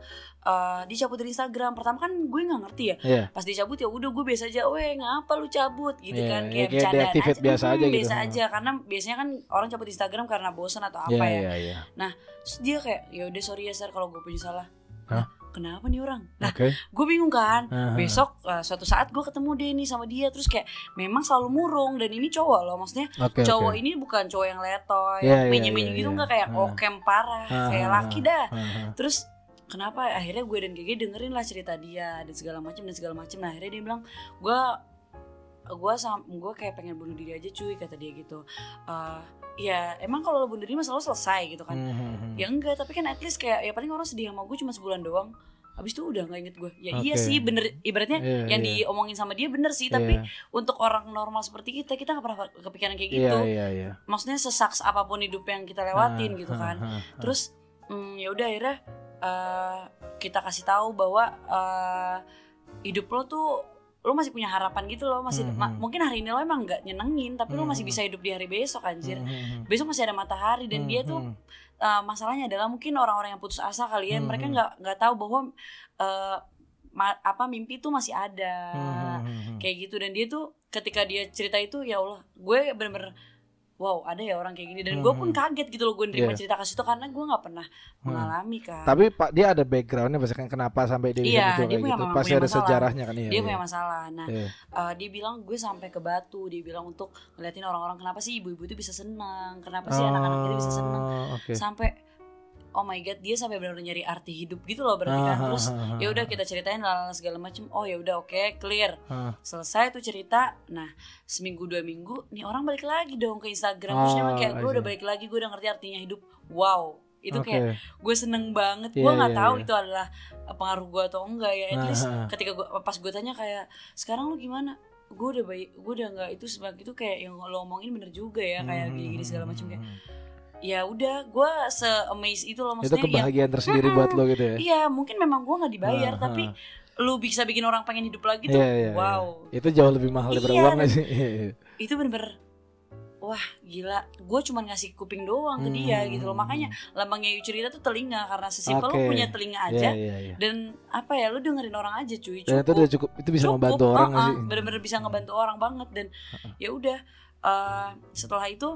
uh, dicabut dari Instagram pertama kan gue nggak ngerti ya Iya. pas dicabut ya udah gue biasa aja weh ngapa lu cabut gitu Iya, kan ya kayak kayak bercandaan deactivate biasa Hmm, aja gitu. biasa aja karena biasanya kan orang cabut Instagram karena bosan atau apa Iya, ya iya, iya. terus dia kayak ya udah sorry ya sar kalau gue punya salah Hah? Kenapa nih orang nah Oke. gue bingung kan Aha. besok uh, suatu saat gue ketemu dia nih sama dia terus kayak memang selalu murung dan ini cowok loh maksudnya Oke, cowok oke. ini bukan cowok yang letoy Iya, iya, menye-menye iya, gitu iya. nggak kayak Ah. okem parah Ah, kayak laki ah. dah Aha. terus kenapa akhirnya gue dan Gege dengerin lah cerita dia dan segala macam dan segala macam nah akhirnya dia bilang gue gue sam gue kayak pengen bunuh diri aja cuy kata dia gitu Eh ya emang kalau lo bunuh diri masalah lo selesai gitu kan Mhm. ya enggak tapi kan at least kayak ya paling orang sedih sama gue cuma sebulan doang Abis itu udah nggak inget gue Ya iya Oke. sih bener Ibaratnya Iya, yang iya. diomongin sama dia bener sih Tapi Iya. untuk orang normal seperti kita Kita gak pernah kepikiran kayak Iya, gitu iya, iya. Maksudnya sesaks apa pun hidup yang kita lewatin Ah, gitu ah, kan ah. Terus mm, ya udah akhirnya eh, kita kasih tahu bahwa eh, hidup lo tuh lo masih punya harapan gitu loh masih Hmm, ma- hmm. mungkin hari ini lo emang nggak nyenengin tapi lo Hmm, masih hmm. bisa hidup di hari besok anjir Mhm. besok masih ada matahari dan Mhm. dia tuh uh, masalahnya adalah mungkin orang-orang yang putus asa kali ya Hmm, mereka hmm. nggak nggak tahu bahwa uh, ma- apa mimpi itu masih ada Mhm. kayak gitu dan dia tuh ketika dia cerita itu ya Allah gue bener-bener wow ada ya orang kayak gini dan gue pun kaget gitu loh gue nerima Iya. cerita kasus itu karena gue nggak pernah Hmm. mengalami kan Tapi Pak dia ada backgroundnya misalkan kenapa sampai dia bisa Iya, dia kayak punya- gitu. Pasti punya ada masalah. sejarahnya kan iya. dia iya. punya masalah nah Iya. uh, dia bilang gue sampai ke batu dia bilang untuk ngeliatin orang-orang kenapa sih ibu-ibu itu bisa senang kenapa sih anak-anak itu bisa senang Oh, Oke. sampai oh my god dia sampai benar-benar nyari arti hidup gitu loh berarti kan Ah, terus ah, ah, ya udah ah. kita ceritain lalala segala macem oh ya udah oke clear Ah. selesai tuh cerita nah seminggu dua minggu nih orang balik lagi dong ke Instagram terus bilang kayak gue udah balik lagi gue udah ngerti artinya hidup wow itu Oke. kayak gue seneng banget Iya, gue nggak iya, tahu iya. itu adalah pengaruh gue atau enggak ya at Ah, least ah. ketika gue pas gue tanya kayak sekarang lu gimana gue udah baik gue udah nggak itu sebab itu kayak yang lo omongin bener juga ya kayak Mhm, gini-gini segala macam kayak mhm. Ya udah gue se amaze itu loh Itu maksudnya ya kebahagiaan tersendiri buat lo gitu ya. iya mungkin memang gue nggak dibayar Ah, tapi ah. lu bisa bikin orang pengen hidup lagi tuh Iya, iya, iya. wow Itu jauh lebih mahal daripada Iya, uang sih? Iya, iya. itu bener-bener wah gila gue cuman ngasih kuping doang ke dia Hmm. gitu loh makanya lambangnya Yu cerita tuh telinga karena sesimpel Oke. lu punya telinga aja iya, iya. dan apa ya lu dengerin orang aja cuy Dan itu udah cukup itu bisa Cukup, membantu orang gak sih? bener-bener bisa ngebantu orang banget dan ya udah uh, setelah itu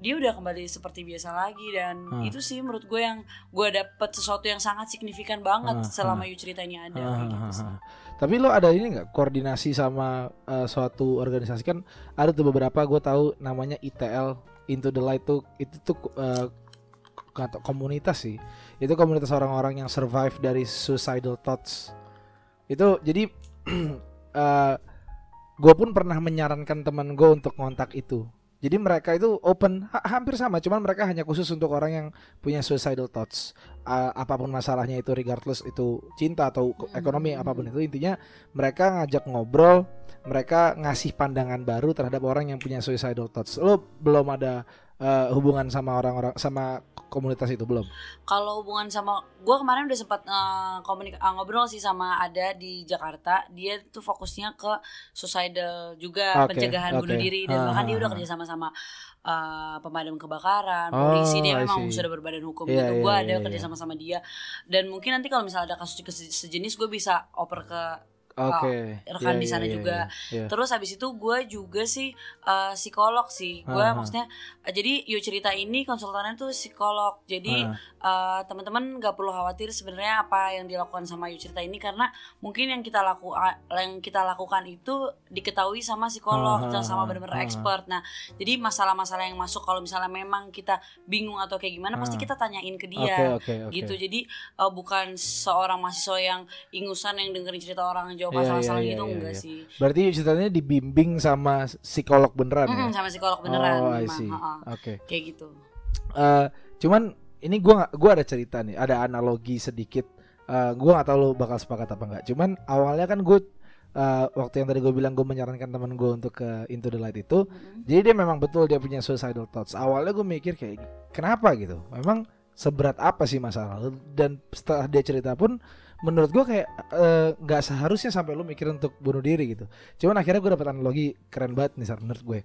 dia udah kembali seperti biasa lagi dan Hmm. itu sih menurut gue yang gue dapet sesuatu yang sangat signifikan banget Hmm, selama Yu cerita ini ada kayak gitu sih. Tapi lo ada ini nggak koordinasi sama eh, suatu organisasi? Kan ada tuh beberapa gue tahu namanya ITL Into the Light tuh itu tuh kata komunitas sih. Itu komunitas orang-orang yang survive dari suicidal thoughts. Itu jadi eh gue pun pernah menyarankan teman gue untuk kontak itu jadi mereka itu open ha- hampir sama cuman mereka hanya khusus untuk orang yang punya suicidal thoughts A- apa pun masalahnya itu regardless itu cinta atau Hmm. ekonomi apa pun itu intinya mereka ngajak ngobrol mereka ngasih pandangan baru terhadap orang yang punya suicidal thoughts lo belum ada eh, hubungan sama orang-orang sama komunitas itu belum Kalau hubungan sama gue kemarin udah sempat eh, komunik eh, ngobrol sih sama ada di Jakarta. Dia tuh fokusnya ke suicidal juga Oke, pencegahan bunuh oke. diri dan Ah, bahkan dia ah, udah ah. kerja sama sama eh, pemadam kebakaran, Oh, polisi dia memang sudah berbadan hukum Iya, gitu. iya, Gue iya, ada iya. kerja sama sama dia dan mungkin nanti kalau misalnya ada kasus se- sejenis gue bisa oper ke oke rekan Iya, di sana iya, juga. iya, iya. Terus habis itu gue juga sih eh, psikolog sih. Gue Ah, ah. maksudnya eh, jadi yuk cerita ini konsultannya tuh psikolog. Jadi Ah. Eh, teman-teman nggak perlu khawatir sebenarnya apa yang dilakukan sama yuk cerita ini karena mungkin yang kita laku yang kita lakukan itu diketahui sama psikolog ah, sama ah, benar-benar ah. expert. Nah, jadi masalah-masalah yang masuk kalau misalnya memang kita bingung atau kayak gimana pasti kita tanyain ke dia. oke oke gitu jadi eh, bukan seorang mahasiswa yang ingusan yang dengerin cerita orang jawab Iya, masalah-masalah iya, gitu iya, enggak iya. sih berarti ceritanya dibimbing sama psikolog beneran ya Mm-mm, sama psikolog beneran oh I see oke kayak gitu Eh, cuman ini gua nggak gua ada cerita nih ada analogi sedikit. Eh, gua nggak tahu lo bakal sepakat apa enggak cuman awalnya kan gue eh, waktu yang tadi gue bilang gue menyarankan teman gue untuk ke Into the Light itu Mm-mm. jadi dia memang betul dia punya suicidal thoughts. Awalnya gue mikir kayak kenapa gitu? Memang seberat apa sih masalah lu? Dan setelah dia cerita pun menurut gue kayak eh, nggak seharusnya sampai lu mikir untuk bunuh diri gitu. Cuman akhirnya gue dapet analogi keren banget nih Sar, menurut gue.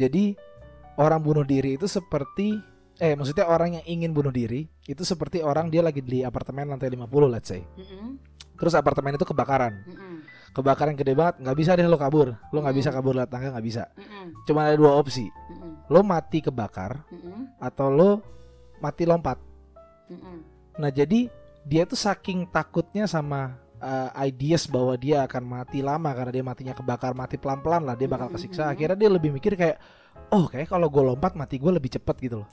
Jadi orang bunuh diri itu seperti eh maksudnya orang yang ingin bunuh diri itu seperti orang dia lagi di apartemen lantai 50 let's say. Mm-mm. Terus apartemen itu kebakaran. Mm-mm. Kebakaran gede banget, nggak bisa deh lo kabur. Lo nggak Hmm. bisa kabur lewat tangga nggak bisa. Mm-mm. Cuma ada dua opsi. Mm-mm. Lo mati kebakar Mm-mm. atau lo mati lompat. Mm-mm. Nah, jadi dia tuh saking takutnya sama uh, ideas bahwa dia akan mati lama karena dia matinya kebakar, mati pelan-pelan lah, dia bakal Hmm, kesiksa. hmm. Akhirnya dia lebih mikir kayak, oh kayak kalau gue lompat mati gue lebih cepet gitu loh.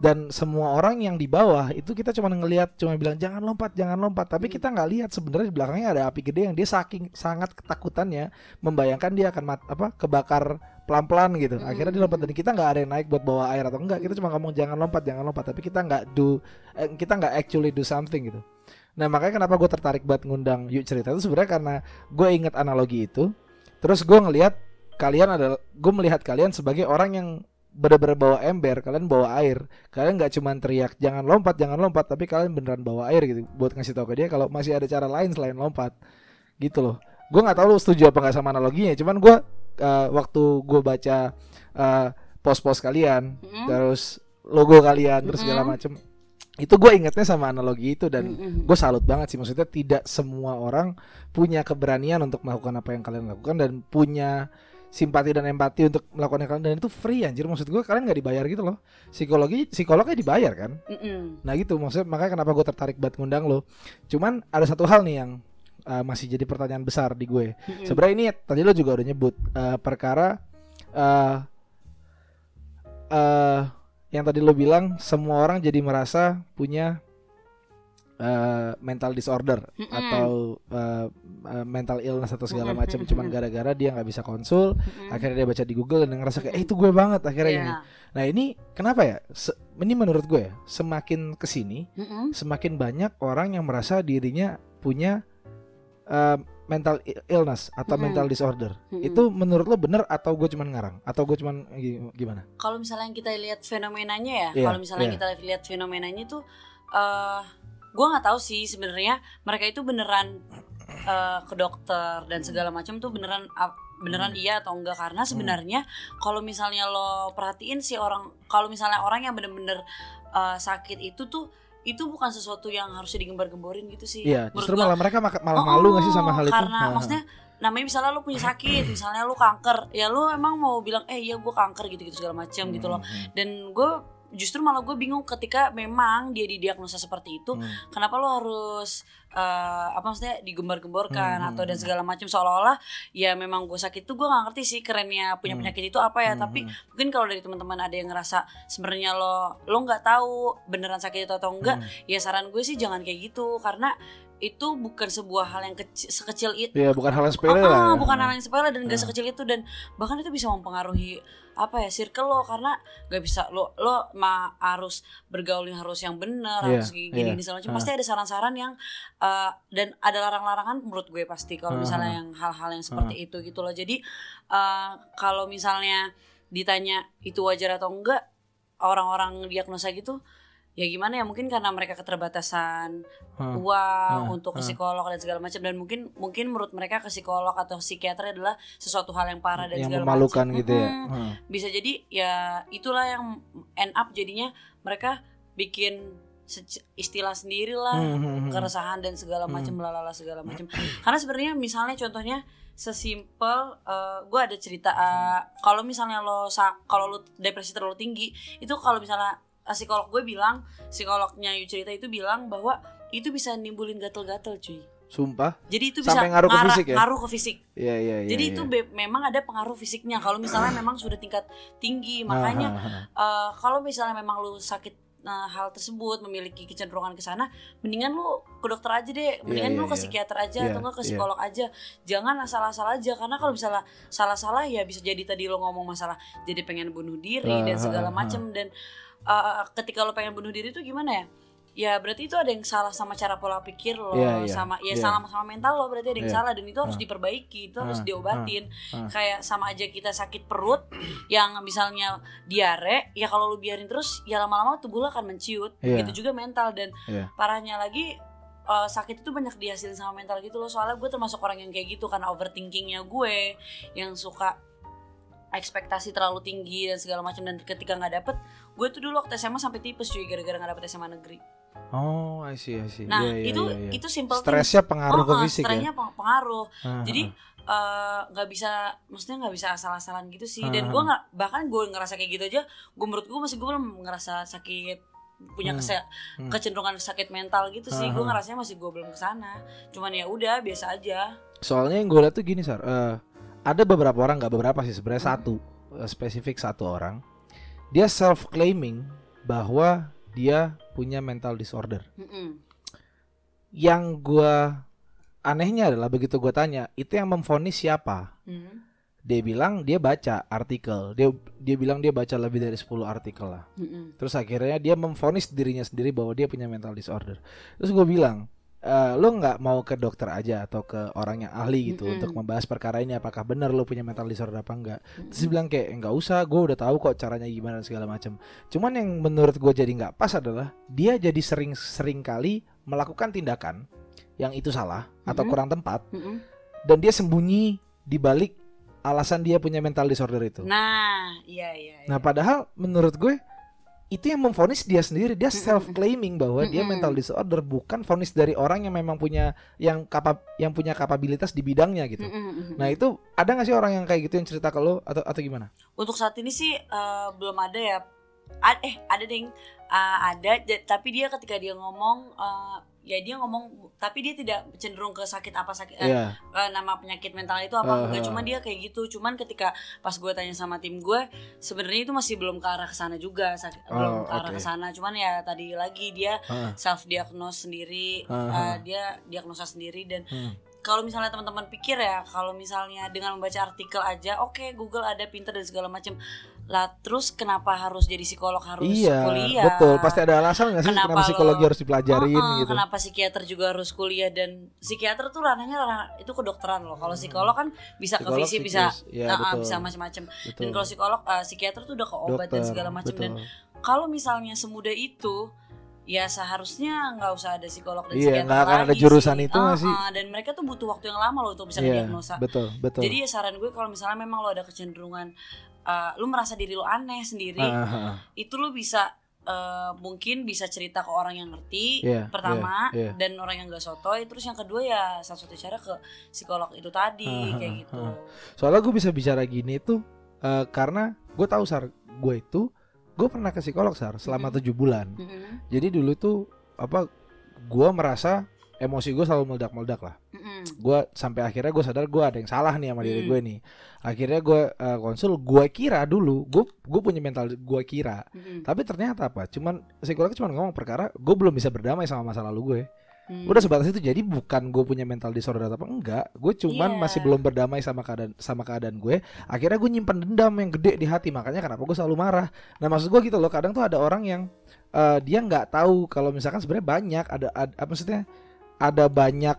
Dan semua orang yang di bawah itu kita cuma ngelihat, cuma bilang jangan lompat, jangan lompat. Tapi Hmm. kita nggak lihat sebenarnya di belakangnya ada api gede yang dia saking sangat ketakutannya membayangkan dia akan mat, apa kebakar pelan-pelan gitu. Hmm, Akhirnya dia lompat dan kita nggak ada yang naik buat bawa air atau enggak. Kita cuma ngomong jangan lompat, jangan lompat. Tapi kita nggak do, eh, kita nggak actually do something gitu. Nah makanya kenapa gue tertarik buat ngundang yuk cerita itu sebenarnya karena gue inget analogi itu. Terus gue ngelihat kalian adalah gue melihat kalian sebagai orang yang bener-bener bawa ember, kalian bawa air. Kalian nggak cuma teriak jangan lompat, jangan lompat, tapi kalian beneran bawa air gitu buat ngasih tahu ke dia kalau masih ada cara lain selain lompat. Gitu loh. Gue nggak tahu lu setuju apa nggak sama analoginya. Cuman gue eh, waktu gue baca eh, post-post kalian, Mm-mm. terus logo kalian, terus segala macem itu gue ingetnya sama analogi itu dan Mm-mm. gue salut banget sih maksudnya tidak semua orang punya keberanian untuk melakukan apa yang kalian lakukan dan punya simpati dan empati untuk melakukan kalian dan itu free anjir. Maksud gue kalian nggak dibayar gitu loh. Psikologi psikolognya dibayar kan? Mm-mm. nah gitu. Maksudnya makanya kenapa gue tertarik buat ngundang lo. Cuman ada satu hal nih yang uh, masih jadi pertanyaan besar di gue. Mm-mm. sebenarnya ini tadi lo juga udah nyebut uh, perkara uh, uh, yang tadi lo bilang semua orang jadi merasa punya uh, mental disorder Mm-mm. atau uh, uh, mental illness atau segala macam cuman gara-gara dia nggak bisa konsul Mm-mm. akhirnya dia baca di Google dan ngerasa kayak eh itu gue banget akhirnya Iya. ini nah ini kenapa ya Se- ini menurut gue ya semakin ke sini Mm-mm. semakin banyak orang yang merasa dirinya punya uh, mental illness atau Mm-mm. mental disorder. Mm-mm. Itu menurut lo bener atau gue cuman ngarang? Atau gue cuman gi- gimana? kalau misalnya kita lihat fenomenanya ya Iya, kalau misalnya iya. kita lihat fenomenanya tuh eh gue nggak tahu sih sebenarnya mereka itu beneran eh, ke dokter dan segala macam tuh beneran beneran iya atau enggak karena sebenarnya kalau misalnya lo perhatiin sih orang kalau misalnya orang yang bener-bener eh, sakit itu tuh itu bukan sesuatu yang harus digembar-gemborin gitu sih Iya, Menurut justru gua. malah mereka malah Oh, malu gak sih sama hal itu? Karena Nah, maksudnya namanya misalnya lu punya sakit, misalnya lu kanker, ya lu emang mau bilang eh iya gue kanker gitu-gitu segala macam gitu loh. hmm, Dan gue justru malah gue bingung ketika memang dia didiagnosa seperti itu, hmm, kenapa lu harus eh, apa maksudnya digembar-gemborkan Hmm, atau dan hmm. segala macam seolah-olah ya memang gue sakit tuh gue nggak ngerti sih kerennya punya Hmm. penyakit itu apa ya, hmm, tapi hmm, mungkin kalau dari teman-teman ada yang ngerasa sebenarnya lo lo nggak tahu beneran sakit itu atau enggak, hmm. ya saran gue sih jangan kayak gitu karena itu bukan sebuah hal yang kecil, sekecil itu Iya, bukan hal yang sepele Ah, lah. ya. bukan hal yang sepele dan gak Ah. sekecil itu dan bahkan itu bisa mempengaruhi apa ya circle lo karena gak bisa lo lo ma harus bergaul yang harus yang benar Iya, harus gini iya. gini segala macam Ah. pasti ada saran-saran yang eh, dan ada larang-larangan menurut gue pasti kalau Ah, misalnya ah. yang hal-hal yang seperti itu gitu loh jadi eh, kalau misalnya ditanya itu wajar atau enggak orang-orang diagnosa gitu ya gimana ya mungkin karena mereka keterbatasan Hah. uang ah, untuk ke psikolog dan segala macam dan mungkin mungkin menurut mereka ke psikolog atau psikiater adalah sesuatu hal yang parah dan yang segala memalukan macam. gitu ya. Hah. Bisa jadi ya itulah yang end up jadinya mereka bikin istilah sendiri lah Hmm, hmm, hmm. keresahan dan segala macam lalala segala macam. Karena sebenarnya misalnya contohnya sesimpel gue ada cerita eh, kalau misalnya lo kalau lo depresi terlalu tinggi itu kalau misalnya eh, psikolog gue bilang psikolognya Yu cerita itu bilang bahwa itu bisa nimbulin gatel-gatel cuy. Sumpah. Jadi itu bisa Sampai ngaruh ke fisik ya? ngaruh ke fisik. Iya, iya, iya. Jadi iya. itu memang ada pengaruh fisiknya. Kalau misalnya memang sudah tingkat tinggi, makanya Ah, ah, ah. eh, kalau misalnya memang lu sakit eh, hal tersebut memiliki kecenderungan ke sana, mendingan lu ke dokter aja deh, mendingan iya, lu ke iya. psikiater aja Iya, atau enggak ke iya. psikolog aja. Jangan asal-asal aja karena kalau misalnya salah-salah ya bisa jadi tadi lo ngomong masalah jadi pengen bunuh diri Ah, dan segala ah, ah. macam dan eh, ketika lo pengen bunuh diri itu gimana ya? Ya berarti itu ada yang salah sama cara pola pikir lo, Iya, iya, sama ya iya. salah sama mental lo berarti ada yang Iya. salah dan itu harus Ah. diperbaiki, itu harus Ah, diobatin ah. kayak sama aja kita sakit perut yang misalnya diare ya kalau lu biarin terus ya lama-lama tubuh lu akan menciut Iya. gitu juga mental dan Iya. parahnya lagi eh, sakit itu banyak dihasilin sama mental gitu loh soalnya gue termasuk orang yang kayak gitu karena overthinkingnya gue yang suka ekspektasi terlalu tinggi dan segala macam dan ketika nggak dapet gue tuh dulu waktu SMA sampai tipes cuy gara-gara nggak dapet SMA negeri Oh, I see, I see. nah Iya, iya, itu iya, iya. itu simple. Stresnya pengaruh ke Oh, oh, fisik ya. stresnya peng- pengaruh Ah, jadi ah. eh, nggak bisa maksudnya nggak bisa asal-asalan gitu sih dan Ah. gue nggak bahkan gue ngerasa kayak gitu aja gue menurut gue masih gue belum ngerasa sakit punya Hmm. kese- Hmm. kecenderungan sakit mental gitu sih Ah, gue ah. ngerasanya masih gue belum ke sana cuman ya udah biasa aja Soalnya yang gue lihat tuh gini, Sar. eh, ada beberapa orang, nggak beberapa sih, sebenarnya Hmm. satu, eh, spesifik satu orang. Dia self claiming bahwa dia punya mental disorder. Mm-mm. Yang gue anehnya adalah begitu gue tanya, itu yang memfonis siapa? Mm. Dia bilang dia baca artikel. Dia dia bilang dia baca lebih dari 10 artikel lah. Mm-mm. Terus akhirnya dia memfonis dirinya sendiri bahwa dia punya mental disorder. Terus gue bilang, "Eh, lo nggak mau ke dokter aja atau ke orang yang ahli gitu Mm-mm. untuk membahas perkara ini apakah benar lo punya mental disorder apa enggak? Mm-mm. Terus dia bilang kayak nggak usah, gue udah tahu kok caranya gimana segala macam. Cuman yang menurut gue jadi nggak pas adalah dia jadi sering sering kali melakukan tindakan yang itu salah atau Mm-mm. kurang tepat Mm-mm. dan dia sembunyi di balik alasan dia punya mental disorder itu. nah iya iya, iya. Nah, padahal menurut gue itu yang memfonis dia sendiri, dia self claiming bahwa dia mental disorder bukan vonis dari orang yang memang punya yang kapab yang punya kapabilitas di bidangnya gitu. Nah, itu ada gak sih orang yang kayak gitu yang cerita ke lo atau atau gimana? untuk saat ini sih eh, belum ada ya. A- eh ada ding Eh, ada tapi dia ketika dia ngomong eh, ya dia ngomong tapi dia tidak cenderung ke sakit apa sakit eh, Iya. eh, nama penyakit mental itu apa Uh, enggak uh. cuma dia kayak gitu cuman ketika pas gue tanya sama tim gue sebenarnya itu masih belum ke arah ke sana juga sakit Oh, belum ke arah oke. ke sana cuman ya tadi lagi dia Heeh. self diagnose sendiri Uh, uh. dia diagnosa sendiri dan Hmm. kalau misalnya teman-teman pikir ya kalau misalnya dengan membaca artikel aja oke Google ada pinter dan segala macam lah terus kenapa harus jadi psikolog harus Iya, kuliah betul. Pasti ada alasan nggak sih Kenapa kenapa, psikologi lo- harus dipelajarin Oh, oh, gitu. Kenapa psikiater juga harus kuliah dan psikiater tuh ranahnya ranah itu kedokteran loh. Kalau psikolog kan bisa Psikolog, ke visi bisa nah, ah, betul. bisa macam-macam. Dan kalau psikolog eh, psikiater tuh udah ke obat dan Dokter, segala macam dan kalau misalnya semudah itu ya seharusnya nggak usah ada psikolog dan Iya, psikiater akan ada jurusan sih. itu Ah, sih? dan mereka tuh butuh waktu yang lama loh untuk bisa Iya, diagnosa. betul, betul. Jadi ya saran gue kalau misalnya memang lo ada kecenderungan eh, lu merasa diri lo aneh sendiri, ah. itu lu bisa eh, mungkin bisa cerita ke orang yang ngerti Iya, pertama iya, iya. dan orang yang gak sotoy terus yang kedua ya salah satu cara ke psikolog itu tadi Ah, kayak gitu ah. Soalnya gue bisa bicara gini tuh eh, karena gue tahu sar gue itu gue pernah ke psikolog sar selama tujuh bulan. Mm-mm, Jadi dulu tuh apa gue merasa emosi gue selalu meledak-meledak lah. mm-mm, Gue sampai akhirnya gue sadar gue ada yang salah nih sama diri Hmm. gue nih. Akhirnya gue eh, konsul, gue kira dulu gue gue punya mental gue kira. mm-mm, Tapi ternyata apa? Cuman psikolog cuma ngomong perkara gue belum bisa berdamai sama masa lalu gue. mm. Udah sebatas itu. Jadi bukan gue punya mental disorder atau apa enggak. Gue cuman Iya. masih belum berdamai sama keadaan sama keadaan gue. Akhirnya gue nyimpen dendam yang gede di hati. Makanya kenapa gue selalu marah. Nah maksud gue gitu loh. Kadang tuh ada orang yang eh, dia nggak tahu kalau misalkan sebenarnya banyak ada, ada apa maksudnya ada banyak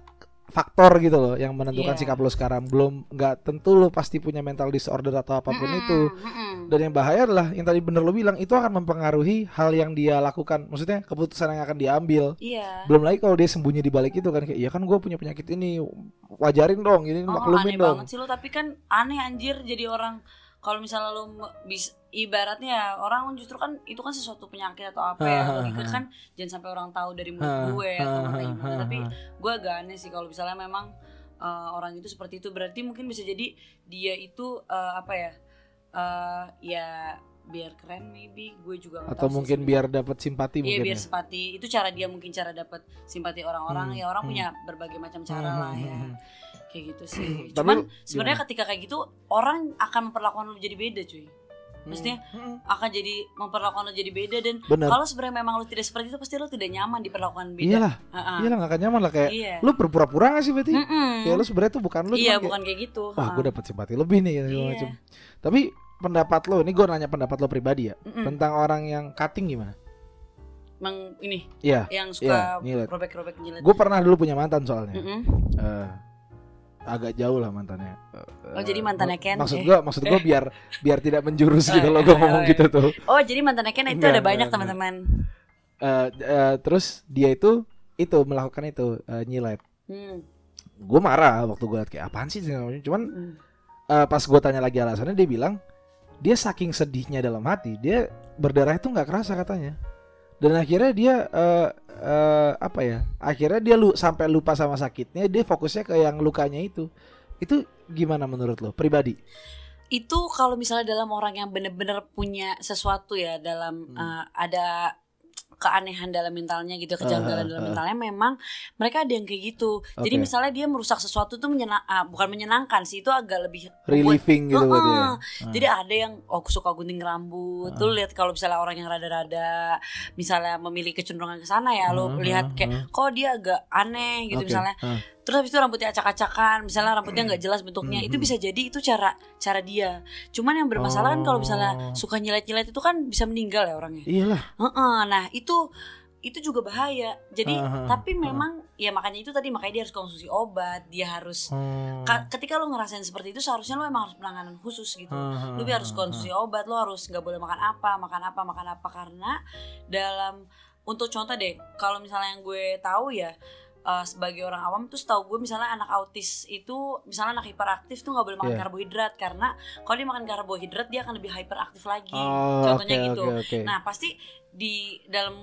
faktor gitu loh yang menentukan Iya. sikap lo sekarang. Belum nggak tentu lo pasti punya mental disorder atau apa pun Mm-mm, itu. mm-mm. dan yang bahaya adalah yang tadi bener lo bilang itu akan mempengaruhi hal yang dia lakukan. Maksudnya keputusan yang akan diambil. Iya. Belum lagi kalau dia sembunyi di balik itu kan kayak iya kan gue punya penyakit ini wajarin dong ini Oh, maklumin aneh dong. banget sih lo tapi kan aneh anjir jadi orang kalau misalnya lo bisa ibaratnya ya orang justru kan itu kan sesuatu penyakit atau apa ya logika kan jangan sampai orang tahu dari mulut gue atau kayak gimana tapi gue agak aneh sih kalau misalnya memang uh, orang itu seperti itu berarti mungkin bisa jadi dia itu uh, apa ya uh, ya biar keren maybe gue juga nggak atau tahu sih mungkin sebenarnya. biar dapat simpati Iya biar ya. simpati itu cara dia mungkin cara dapat simpati orang-orang Hmm, ya orang hmm. punya berbagai macam cara Hmm, lah hmm, ya hmm. Kayak gitu sih. Tapi cuman sebenarnya ketika kayak gitu orang akan memperlakukan lu jadi beda cuy. Maksudnya Hmm, hmm. akan jadi memperlakukan lu jadi beda dan kalau sebenarnya memang lu tidak seperti itu pasti lu tidak nyaman diperlakukan beda. Iyalah. Ha-ha. iyalah gak akan nyaman lah kayak iya. lu berpura-pura gak sih berarti? Mm-mm. ya lu sebenarnya tuh bukan lu iya cuman kayak, bukan kayak gitu. Wah gue dapat simpati lebih nih segala Iya. macam tapi pendapat lo ini gue nanya pendapat lo pribadi ya Mm-mm. tentang orang yang cutting gimana? Emang ini Iya. yang Iya, suka robek-robek nyilet gue pernah dulu punya mantan soalnya. Mm-mm. Eh, agak jauh lah mantannya. Oh, jadi mantannya Ken? Maksud Eh. gua, maksud gua biar biar tidak menjurus Oh, gitu loh iya, gua iya, ngomong iya. gitu tuh. oh jadi mantannya Ken itu Enggak, ada banyak teman-teman Eh, eh, terus dia itu itu melakukan itu eh, nyilet. Hmm. Gue marah waktu gue liat kayak apaan sih. Cuman Hmm. eh, pas gue tanya lagi alasannya dia bilang dia saking sedihnya dalam hati dia berdarah itu nggak kerasa katanya dan akhirnya dia eh, eh, apa ya akhirnya dia lu sampai lupa sama sakitnya dia fokusnya ke yang lukanya itu itu gimana menurut lo pribadi itu kalau misalnya dalam orang yang bener-bener punya sesuatu ya dalam Hmm. uh, ada keanehan dalam mentalnya gitu kejanggalan Ah, dalam ah. mentalnya memang mereka ada yang kayak gitu jadi Oke. misalnya dia merusak sesuatu tuh menyenang ah, bukan menyenangkan sih itu agak lebih membuat- relieving gitu dia Heeh. Ah. Jadi ada yang oh suka gunting rambut. Tuh lihat kalau misalnya orang yang rada-rada misalnya memilih kecenderungan ke sana ya, lo Hmm, lihat hmm, kayak hmm. kok dia agak aneh gitu Oke, misalnya. ah. Terus habis itu rambutnya acak-acakan, misalnya rambutnya nggak jelas bentuknya. Hmm, Itu bisa jadi itu cara cara dia. Cuman yang bermasalah kan kalau misalnya Oh. suka nyilet-nyilet itu kan bisa meninggal ya orangnya. iyalah Heeh, nah itu itu juga bahaya. Jadi Ah, ah, tapi memang ya makanya itu tadi makanya dia harus konsumsi obat, dia harus Hmm. Ka- ketika lo ngerasain seperti itu seharusnya lo emang harus penanganan khusus gitu Hmm, lo hmm, harus konsumsi obat lo harus nggak boleh makan apa makan apa makan apa karena dalam untuk contoh deh kalau misalnya yang gue tahu ya eh, sebagai orang awam tuh setahu gue misalnya anak autis itu misalnya anak hiperaktif tuh nggak boleh makan Iya. karbohidrat karena kalau dia makan karbohidrat dia akan lebih hyperaktif lagi Oh, contohnya oke, gitu oke, oke. nah pasti di dalam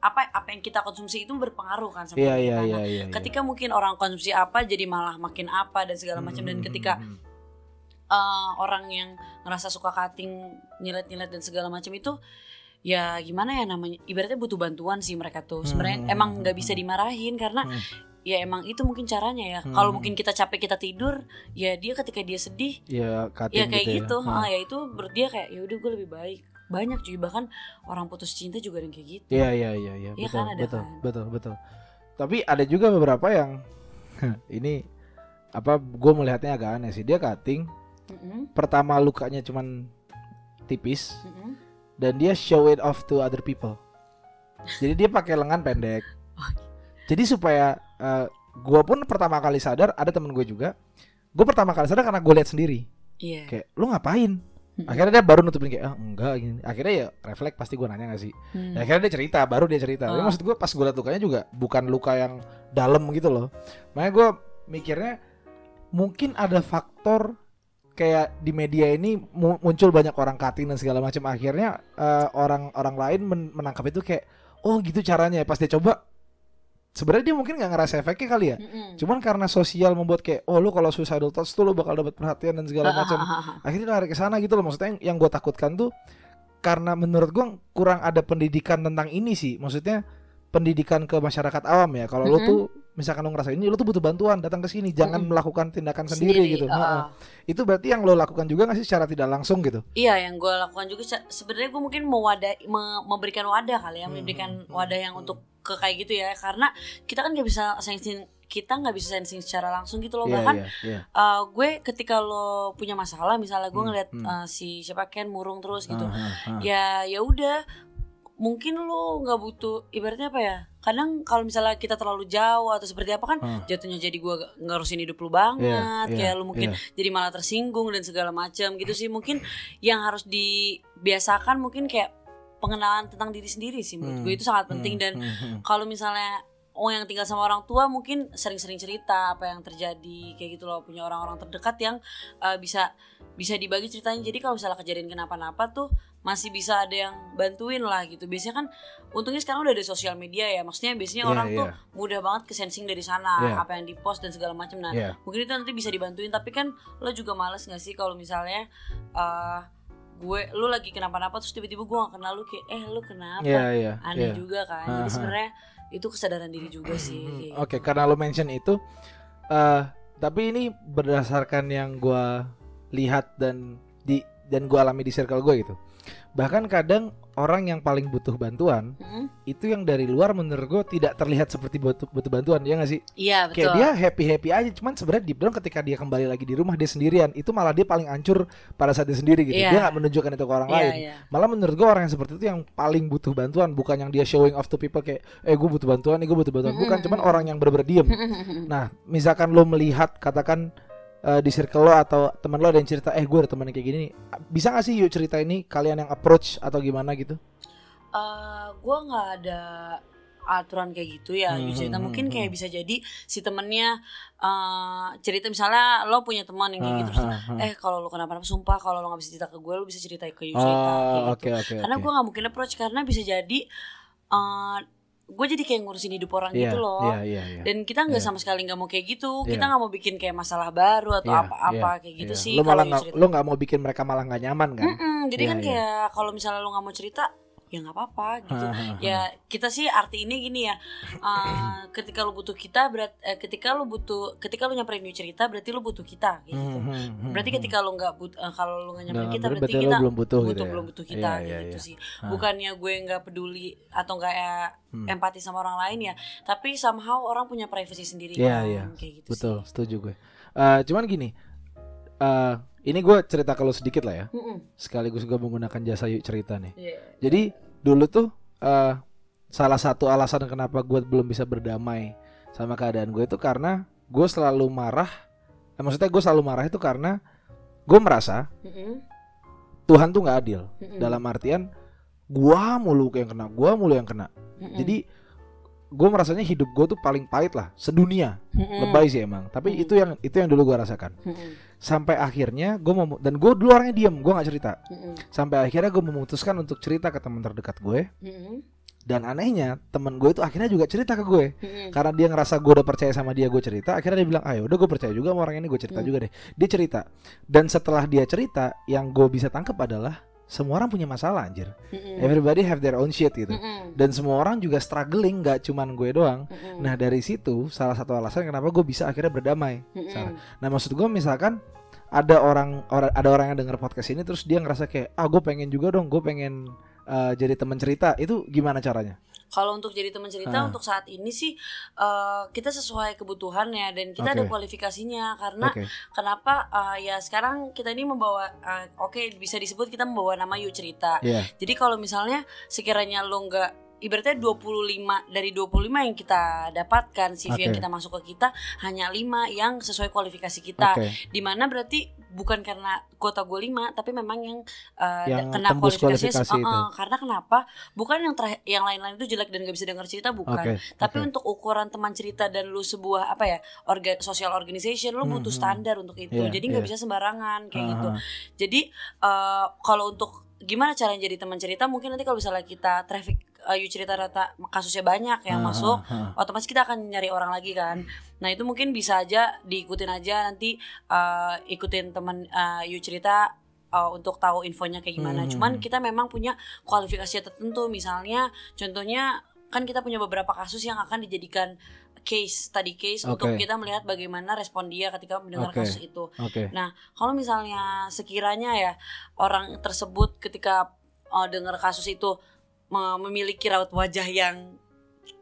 apa apa yang kita konsumsi itu berpengaruh kan sama Iya kita. iya Nah, iya iya. ketika mungkin orang konsumsi apa jadi malah makin apa dan segala macam dan ketika eh, orang yang ngerasa suka cutting nyilet-nyilet dan segala macam itu ya gimana ya namanya ibaratnya butuh bantuan sih mereka tuh sebenarnya Hmm. emang nggak bisa dimarahin karena Hmm. ya emang itu mungkin caranya ya Hmm. kalau mungkin kita capek kita tidur ya dia ketika dia sedih ya ya kayak gitu, ya. ah, ya itu menurut dia kayak ya udah gue lebih baik banyak cuy bahkan orang putus cinta juga ada yang kayak gitu Iya iya iya iya Iya betul kan, ada betul kan. betul betul. Tapi ada juga beberapa yang ini apa gue melihatnya agak aneh sih dia cutting Mm-mm, pertama lukanya cuman tipis mm-mm. Dan dia show it off to other people. Jadi dia pakai lengan pendek. Jadi supaya gue pun pertama kali sadar ada temen gue juga. Gue pertama kali sadar karena gue lihat sendiri. iya Kayak lu ngapain? Akhirnya dia baru nutupin kayak ah enggak gini. Akhirnya ya refleks pasti gue nanya gak sih. Hmm. Ya, akhirnya dia cerita, baru dia cerita. Tapi Oh. maksud gue pas gue liat lukanya juga bukan luka yang dalam gitu loh. Makanya gue mikirnya mungkin ada faktor kayak di media ini mu- muncul banyak orang cutting dan segala macam. Akhirnya eh, orang-orang lain men- menangkap itu kayak oh gitu caranya. Pas dia coba sebenarnya dia mungkin nggak ngerasa efeknya kali ya. Mm-mm. Cuman karena sosial membuat kayak oh lu kalau suicidal thoughts tuh lu bakal dapat perhatian dan segala macam akhirnya lari ke sana gitu loh maksudnya yang, yang gue takutkan tuh karena menurut gue kurang ada pendidikan tentang ini sih maksudnya pendidikan ke masyarakat awam ya kalau lu Mhm. tuh misalkan lu ngerasain ini lu tuh butuh bantuan datang ke sini jangan Mhm. melakukan tindakan sendiri, gitu ah, Heeh. ah. itu berarti yang lo lakukan juga nggak sih secara tidak langsung gitu Iya, yang gue lakukan juga se- sebenarnya gue mungkin mewadah me- memberikan wadah kali ya, Hmm, memberikan hmm, wadah hmm, yang hmm. untuk ke kayak gitu ya, karena kita kan nggak bisa sensing kita nggak bisa sensing secara langsung gitu loh Iya, bahkan iya, iya. uh, gue ketika lo punya masalah misalnya gue Hmm, ngeliat hmm. uh, si siapa Ken murung terus gitu Ah, ah, ah. ya ya udah mungkin lo nggak butuh ibaratnya apa ya kadang kalau misalnya kita terlalu jauh atau seperti apa kan Ah. jatuhnya jadi gue ngarusin hidup lu banget Iya, iya, kayak lu mungkin iya. jadi malah tersinggung dan segala macam gitu sih mungkin yang harus dibiasakan mungkin kayak pengenalan tentang diri sendiri sih menurut Hmm, gue itu sangat penting hmm, dan hmm, hmm. kalau misalnya orang yang tinggal sama orang tua mungkin sering-sering cerita apa yang terjadi kayak gitu loh punya orang-orang terdekat yang uh, bisa bisa dibagi ceritanya jadi kalau misalnya kejadian kenapa-napa tuh masih bisa ada yang bantuin lah gitu biasanya kan untungnya sekarang udah ada sosial media ya maksudnya biasanya Iya, orang tuh iya. mudah banget ke sensing dari sana Iya. apa yang dipost dan segala macam nah Iya. mungkin itu nanti bisa dibantuin tapi kan lo juga males gak sih kalau misalnya uh, gue lu lagi kenapa-napa terus tiba-tiba gue gak kenal lu kayak eh lu kenapa Iya, iya, aneh iya. juga kan Aha. jadi sebenarnya itu kesadaran diri juga sih Hmm, kayak Oke, karena lo mention itu, eh tapi ini berdasarkan yang gua lihat dan di dan gua alami di circle gue gitu. Bahkan kadang orang yang paling butuh bantuan Mm-mm. itu yang dari luar menurut gue tidak terlihat seperti butuh, butuh bantuan, ya nggak sih? Iya Kayak betul. dia happy happy aja, cuman sebenarnya deep down ketika dia kembali lagi di rumah dia sendirian, itu malah dia paling hancur pada saat dia sendiri gitu. Iya. Dia nggak menunjukkan itu ke orang Iya, lain. iya. Malah menurut gue orang yang seperti itu yang paling butuh bantuan, bukan yang dia showing off to people kayak, eh gue butuh bantuan, nih gue butuh bantuan, bukan, Mm-mm. cuman orang yang bener-bener diem. Nah, misalkan lo melihat katakan eh, di circle lo atau teman lo ada yang cerita, eh gue ada teman kayak gini nih, bisa gak sih yuk cerita ini kalian yang approach atau gimana gitu? Eh, gue nggak ada aturan kayak gitu ya Hmm, cerita hmm, mungkin hmm, kayak hmm. bisa jadi si temennya eh, cerita misalnya lo punya teman yang kayak gitu terus, eh kalau lo kenapa-napa sumpah kalau lo nggak bisa cerita ke gue lo bisa cerita ke you cerita kayak Oh, gitu oke oke. karena oke. gue nggak mungkin approach karena bisa jadi eh gue jadi kayak ngurusin hidup orang Iya, gitu loh Iya, iya, iya. dan kita nggak Iya. sama sekali nggak mau kayak gitu Iya. kita nggak mau bikin kayak masalah baru atau Iya, apa-apa iya, kayak gitu iya. sih Lo malah cerita. lo nggak mau bikin mereka malah nggak nyaman kan? Mm-mm, jadi Iya, kan iya. kayak kalau misalnya lo nggak mau cerita ya nggak apa-apa gitu ya kita sih arti ini gini ya eh, ketika lo butuh kita berat eh, ketika lo butuh ketika lo nyamperin new cerita berarti lo butuh kita gitu Hmm, hmm, hmm, berarti ketika lo nggak but eh, kalau lo nggak nyamperin kita berarti, berarti kita belum butuh gitu ya? belum butuh kita kayak iya, gitu iya. sih bukannya gue nggak peduli atau nggak eh, Hmm. empati sama orang lain ya tapi somehow orang punya privacy sendiri Iya, kan iya. kayak gitu Betul, sih setuju gue. Eh, cuman gini, eh, ini gue cerita kalau sedikit lah ya. Mm-mm. Sekaligus gue menggunakan jasa yuk cerita nih. Iya. Jadi dulu tuh eh, salah satu alasan kenapa gue belum bisa berdamai sama keadaan gue itu karena gue selalu marah. Eh, maksudnya gue selalu marah itu karena gue merasa Mm-mm. Tuhan tuh nggak adil. Mm-mm. Dalam artian gua mulu yang kena, gua mulu yang kena. Mm-mm. Jadi gue merasanya hidup gue tuh paling pahit lah sedunia. Mm-mm. Lebay sih emang. Tapi Mm. itu yang itu yang dulu gua rasakan. Mm-mm. Sampai akhirnya gue mau dan gue dulu orangnya diem, gue nggak cerita. Mm-mm. Sampai akhirnya gue memutuskan untuk cerita ke teman terdekat gue. Mm-mm. Dan anehnya temen gue itu akhirnya juga cerita ke gue Mm-mm. karena dia ngerasa gue udah percaya sama dia gue cerita akhirnya dia bilang ayo udah gue percaya juga sama orang ini gue cerita Hmm. juga deh dia cerita dan setelah dia cerita yang gue bisa tangkap adalah semua orang punya masalah anjir. Mm-mm. everybody have their own shit gitu. Mm-mm. dan semua orang juga struggling nggak cuman gue doang. Mm-mm. nah dari situ salah satu alasan kenapa gue bisa akhirnya berdamai nah maksud gue misalkan ada orang orang ada orang yang denger podcast ini terus dia ngerasa kayak ah gue pengen juga dong gue pengen eh, jadi teman cerita. Itu gimana caranya Kalau untuk jadi teman cerita Ah. untuk saat ini sih eh, kita sesuai kebutuhannya dan kita ada Oke. kualifikasinya karena oke kenapa eh, ya sekarang kita ini membawa eh, oke bisa disebut kita membawa nama yuk cerita. Iya. Jadi kalau misalnya sekiranya lo nggak ibaratnya 25 dari 25 yang kita dapatkan CV yang Oke. kita masuk ke kita hanya 5 yang sesuai kualifikasi kita. oke Di mana berarti bukan karena kuota gue 5 tapi memang yang, uh, Yang kena kualifikasinya kualifikasi uh-uh. itu. karena kenapa bukan yang terakhir yang lain-lain itu jelek dan gak bisa dengar cerita bukan Oke, tapi oke. untuk ukuran teman cerita dan lu sebuah apa ya orga social organization lu butuh Hmm, hmm. standar untuk itu Iya, jadi nggak iya. bisa sembarangan kayak gitu Ah, jadi uh, kalau untuk gimana cara jadi teman cerita mungkin nanti kalau misalnya kita traffic uh, you cerita rata kasusnya banyak yang ah, masuk ah. otomatis kita akan nyari orang lagi kan. Nah itu mungkin bisa aja diikutin aja nanti uh, ikutin teman uh, you cerita uh, untuk tahu infonya kayak gimana. Hmm. Cuman kita memang punya kualifikasi tertentu. Misalnya contohnya kan kita punya beberapa kasus yang akan dijadikan case study case Oke. untuk kita melihat bagaimana respon dia ketika mendengar Oke. kasus itu. Oke. Nah, kalau misalnya sekiranya ya orang tersebut ketika uh, dengar kasus itu memiliki raut wajah yang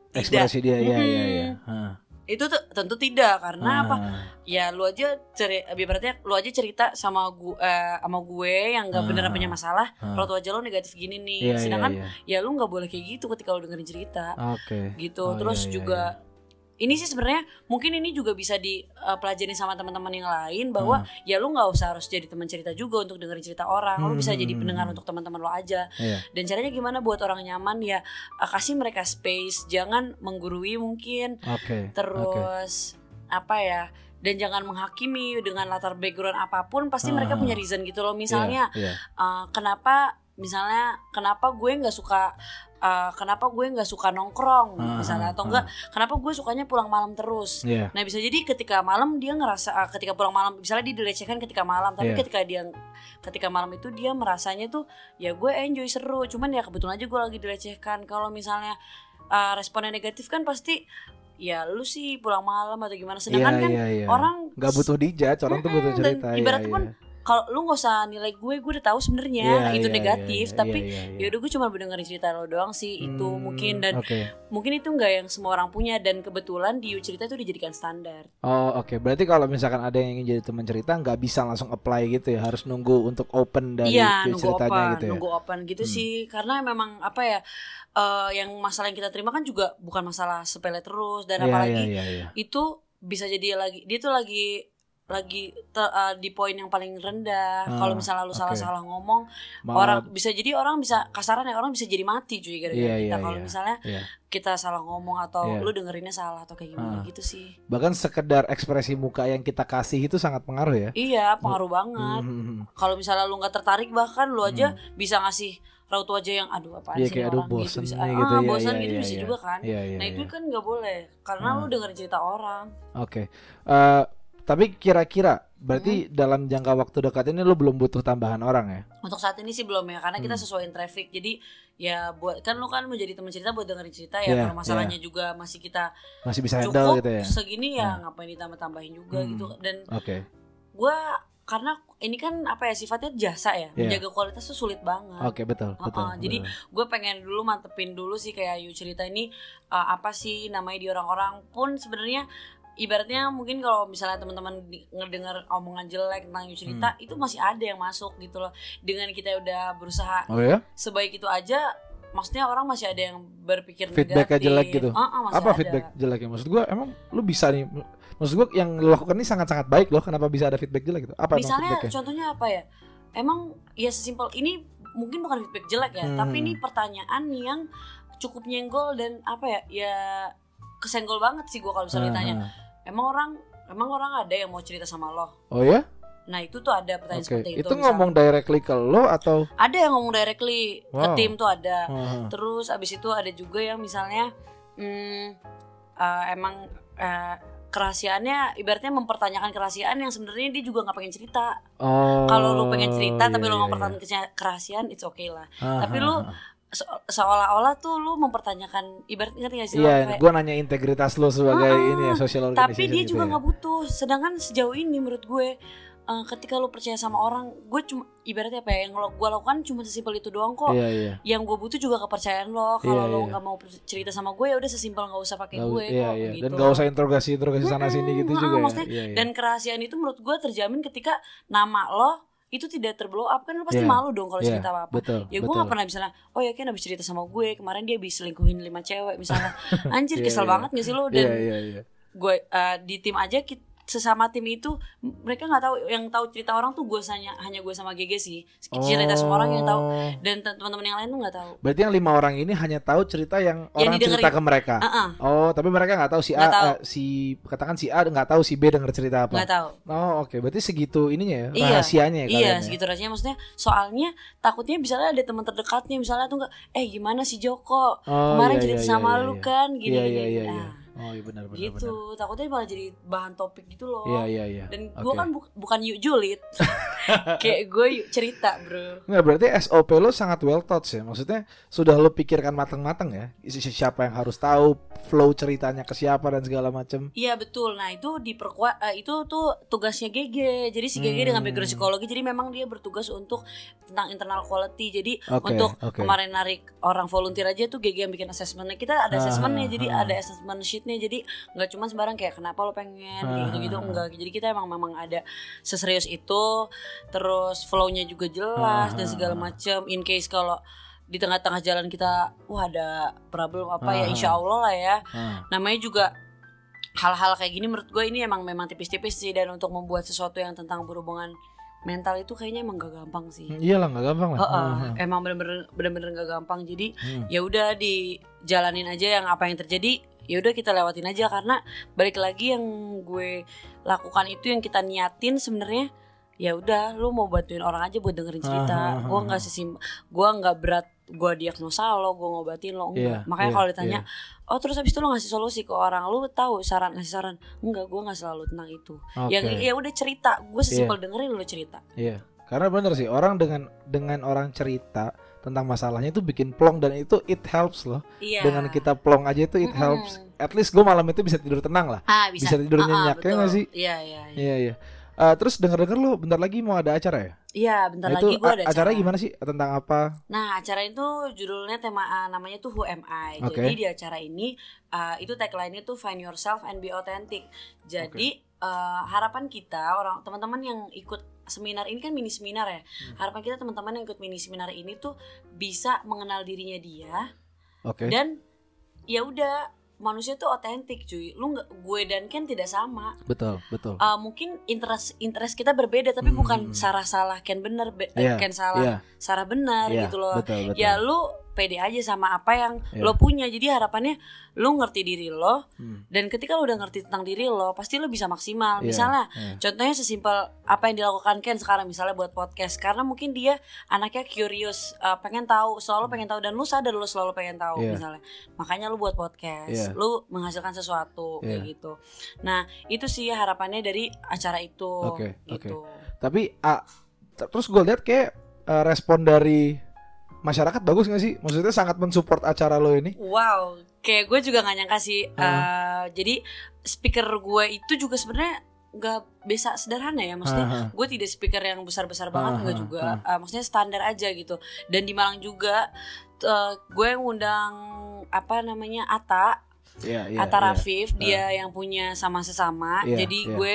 tidak, Ekspresi dia ya ya ya. Ah, itu tuh tentu tidak karena apa? ah. Ya lu aja ceri ibaratnya lu aja cerita sama gue sama gue yang nggak beneran Ah. punya masalah, Ah. raut wajah lu negatif gini nih. Iya, iya, Sedangkan iya. ya lu nggak boleh kayak gitu ketika lu dengerin cerita Oke. gitu. Oh, Terus iya, iya, juga ini sih sebenarnya mungkin ini juga bisa dipelajari sama teman-teman yang lain bahwa ya lu nggak usah harus jadi teman cerita juga untuk dengerin cerita orang lu bisa Hmm, jadi hmm, pendengar hmm. untuk teman-teman lo aja Iya. dan caranya gimana buat orang nyaman ya eh, kasih mereka space jangan menggurui mungkin. Oke. terus apa ya dan jangan menghakimi dengan latar background apa pun pasti mereka Ah. punya reason gitu loh misalnya Iya, iya. eh, kenapa misalnya kenapa gue nggak suka eh, kenapa gue nggak suka nongkrong Ah, misalnya atau ah, enggak kenapa gue sukanya pulang malam terus Iya. nah bisa jadi ketika malam dia ngerasa ah, ketika pulang malam misalnya dia dilecehkan ketika malam tapi Iya. ketika dia ketika malam itu dia merasanya tuh ya gue enjoy seru cuman ya kebetulan aja gue lagi dilecehkan kalau misalnya ah, responnya negatif kan pasti ya lu sih pulang malam atau gimana sedangkan Iya, kan iya, iya. orang nggak butuh dijudge, orang tuh butuh dan cerita. iya, pun iya. Kalau lu nggak usah nilai gue gue udah tahu sebenarnya Iya, itu iya, negatif iya, iya, tapi iya, iya. ya udah gue cuma mendengarin cerita lo doang sih itu Hmm, mungkin dan Oke. mungkin itu nggak yang semua orang punya dan kebetulan di cerita itu dijadikan standar Oh oke, berarti kalau misalkan ada yang ingin jadi teman cerita nggak bisa langsung apply gitu ya, harus nunggu untuk open dari dari nunggu ceritanya open gitu ya. nunggu open gitu Hmm. sih karena memang apa ya eh, yang masalah yang kita terima kan juga bukan masalah sepele terus dan Iya, apalagi iya, iya, iya. itu bisa jadi lagi dia tuh lagi lagi te- uh, di poin yang paling rendah. Ah, Kalau misalnya lu salah-salah ngomong, Malah- orang bisa jadi orang bisa kasaran ya orang bisa jadi mati cuy gara-gara Iya, kita. iya, Kalau iya. misalnya Iya. kita salah ngomong atau Iya. lu dengerinnya salah atau kayak gimana Ah. gitu sih. bahkan sekedar ekspresi muka yang kita kasih itu sangat pengaruh ya. Iya, pengaruh banget. Hmm. Kalau misalnya lu nggak tertarik bahkan lu aja bisa ngasih raut wajah yang aduh apaan Iya sih kayak aduh orang bisa. nih ah, gitu ya. bosan iya, gitu iya, bisa iya. juga kan. Iya, iya, nah itu iya. kan nggak boleh karena Ah. lu dengerin cerita orang. Oke. Eh, tapi kira-kira berarti Hmm. dalam jangka waktu dekat ini lu belum butuh tambahan orang ya? Untuk saat ini sih belum ya karena kita Hmm. sesuaiin traffic. Jadi ya buat kan lu kan menjadi teman cerita buat dengerin cerita ya kalau masalahnya juga masih kita Masih bisa handle cukup gitu ya? segini ya Hmm. ngapain ditambah-tambahin juga Hmm. gitu. Dan Oke. gua karena ini kan apa ya sifatnya jasa ya Iya. menjaga kualitas tuh sulit banget. Oke betul Uh-uh, betul. jadi gue pengen dulu mantepin dulu sih kayak Yu cerita ini uh, apa sih namanya di orang-orang pun sebenarnya ibaratnya mungkin kalau misalnya teman-teman ngedengar omongan jelek tentang cerita Hmm. itu masih ada yang masuk gitu loh dengan kita udah berusaha Oh ya? sebaik itu aja maksudnya orang masih ada yang berpikir Feedbacknya jelek gitu? Uh-uh, masih Apa ada. feedback jeleknya? Maksud gua emang lu bisa nih Maksud gua yang lu lakukan ini sangat-sangat baik loh Kenapa bisa ada feedback jelek gitu? Apa misalnya contohnya apa ya emang ya sesimpel ini mungkin bukan feedback jelek ya Hmm. tapi ini pertanyaan yang cukup nyenggol dan apa ya ya kesenggol banget sih gua kalau misalnya Ah, ditanya ah. Emang orang emang orang ada yang mau cerita sama lo Oh ya? nah itu tuh ada pertanyaan Oke seperti itu Itu misalnya. ngomong directly ke lo atau ada yang ngomong directly ke Wow. tim tuh ada Ah, terus abis itu ada juga yang misalnya hmm, eh, emang eh, kerahasiaannya ibaratnya mempertanyakan kerahasiaan yang sebenarnya dia juga nggak pengen cerita Oh kalau lu pengen cerita tapi iya, lu iya, mempertahankan kese- kerahasiaan it's okay lah iya. Ah, tapi ah, lu ah. Se- seolah-olah tuh lu mempertanyakan ibarat ngerti gak sih? Iya, Kayak- gue nanya integritas lo sebagai Ah, ini ya social tapi organization dia gitu juga ya. nggak butuh sedangkan sejauh ini menurut gue eh, ketika lu percaya sama orang gue cuma ibaratnya apa ya yang lo gue lakukan cuma sesimpel itu doang kok Iya iya. yang gue butuh juga kepercayaan lo kalau Iya, lo iya. nggak mau cerita sama gue ya udah sesimpel nggak usah pakai Nggak gue iya, iya. gitu Dan gak usah interogasi interogasi sana sini gitu ah, juga ya. maksudnya Iya, iya. dan kerahasiaan itu menurut gue terjamin ketika nama lo itu tidak terblow up kan lo pasti Iya, malu dong kalau iya, cerita apa apa betul. ya gue gak pernah misalnya oh ya kan habis cerita sama gue kemarin dia habis selingkuhin lima cewek misalnya anjir Iya, kesel iya. banget gak sih lo dan Iya iya iya. gue eh, di tim aja kit- sesama tim itu mereka nggak tahu yang tahu cerita orang tuh gue hanya hanya gue sama GG sih cerita semua orang yang tahu Oh. dan te- teman-teman yang lain tuh nggak tahu Berarti yang lima orang ini hanya tahu cerita yang Yang orang cerita didengerin. ke mereka. Heeh, Oh, tapi mereka nggak tahu si A, Nggak tahu. eh, si katakan si A nggak tahu si B denger cerita apa. nggak tahu Oh, oke. Berarti segitu ininya ya, Iya, rahasianya ya iya ya? segitu rasanya maksudnya soalnya takutnya misalnya ada teman terdekatnya misalnya tuh nggak eh gimana si Joko Oh, kemarin iya, cerita iya, sama iya, lu iya. kan gini Iya, gini iya, iya, Nah, iya. Oh, iya benar benar gitu benar. takutnya malah jadi bahan topik gitu loh Iya, iya, iya. dan gue kan bu- bukan yuk julid kayak gue yuk cerita bro Nggak berarti SOP lo sangat well thought ya. Maksudnya sudah lo pikirkan matang-matang ya. Isi siapa yang harus tahu, flow ceritanya ke siapa dan segala macam. Iya betul. Nah itu diperkuat. eh, itu tuh tugasnya GG. Jadi si GG dengan Hmm. background psikologi. Jadi memang dia bertugas untuk tentang internal quality. Jadi Oke, untuk oke. kemarin narik orang volunteer aja tuh GG yang bikin assessmentnya. Kita ada Ah, assessmentnya. Jadi ah. ada assessment sheetnya. Jadi nggak cuma sembarang kayak kenapa lo pengen kayak gitu gitu enggak. Jadi kita emang memang ada seserius itu. Terus flownya juga jelas Ah, dan ah, segala ah. macam. In case kalau di tengah-tengah jalan kita wah ada problem apa ya insya Allah lah ya namanya juga hal-hal kayak gini menurut gue ini emang memang tipis-tipis sih dan untuk membuat sesuatu yang tentang berhubungan mental itu kayaknya emang gak gampang sih. hmm, iyalah nggak gampang lah. Heeh, Ah, ah. emang bener-bener bener-bener gak gampang. Jadi Hmm. ya udah dijalanin aja yang apa yang terjadi ya udah kita lewatin aja karena balik lagi yang gue lakukan itu yang kita niatin sebenarnya ya udah lu mau bantuin orang aja buat dengerin cerita Ah, ah, ah, gue nggak sesim gue nggak berat gue diagnosa lo gue ngobatin lo enggak Iya, makanya iya, kalau ditanya oh terus habis itu lo ngasih solusi ke orang lu tahu saran ngasih saran enggak gue nggak selalu tentang itu Oke. yang ya udah cerita gue sesimpel dengerin lo cerita Iya, karena bener sih orang dengan dengan orang cerita tentang masalahnya itu bikin plong dan itu it helps loh. iya Dengan kita plong aja itu it Mm-mm. helps. At least gue malam itu bisa tidur tenang lah. ah, bisa, bisa tidur ah, nyenyak, ya nggak sih? iya iya iya Iya iya. Eh, terus denger-denger lu bentar lagi mau ada acara ya? Iya, bentar Nah, lagi gue ada acara gimana sih? Tentang apa? Nah, acara itu judulnya tema ah, namanya tuh Who Am I. Oke. Jadi di acara ini ah, itu tagline-nya tuh Find Yourself and Be Authentic. Jadi eh, harapan kita orang teman-teman yang ikut seminar ini kan mini seminar ya. Hmm. Harapan kita teman-teman yang ikut mini seminar ini tuh bisa mengenal dirinya dia Oke. dan ya udah manusia tuh otentik cuy. Lu nggak gue dan Ken tidak sama. Betul betul. Uh, mungkin interest interest kita berbeda tapi Hmm. bukan Sarah salah Ken bener be- eh, Iya, Ken salah iya. Sarah benar Iya, gitu loh. betul betul. Ya lu pede aja sama apa yang Iya. lo punya jadi harapannya lu ngerti diri lo Hmm. dan ketika lu udah ngerti tentang diri lo pasti lu bisa maksimal Iya, misalnya iya. contohnya sesimpel apa yang dilakukan Ken sekarang misalnya buat podcast karena mungkin dia anaknya curious uh, pengen tahu selalu pengen tahu dan lu sadar lu selalu pengen tahu Iya. misalnya makanya lu buat podcast Iya. lu menghasilkan sesuatu kayak Iya. gitu nah itu sih harapannya dari acara itu Oke, gitu tapi ah, t- terus gue lihat kayak eh, respon dari masyarakat bagus nggak sih? Maksudnya sangat mensupport acara lo ini? Wow kayak gue juga nggak nyangka sih. Uh, jadi speaker gue itu juga sebenarnya nggak bisa sederhana ya maksudnya Aha. gue tidak speaker yang besar-besar banget Ah, enggak ah, juga Uh, maksudnya standar aja gitu. Dan di Malang juga uh, gue ngundang apa namanya Ata Iya, iya, Ata iya. Rafif dia yang punya sama sesama. Iya, jadi iya. gue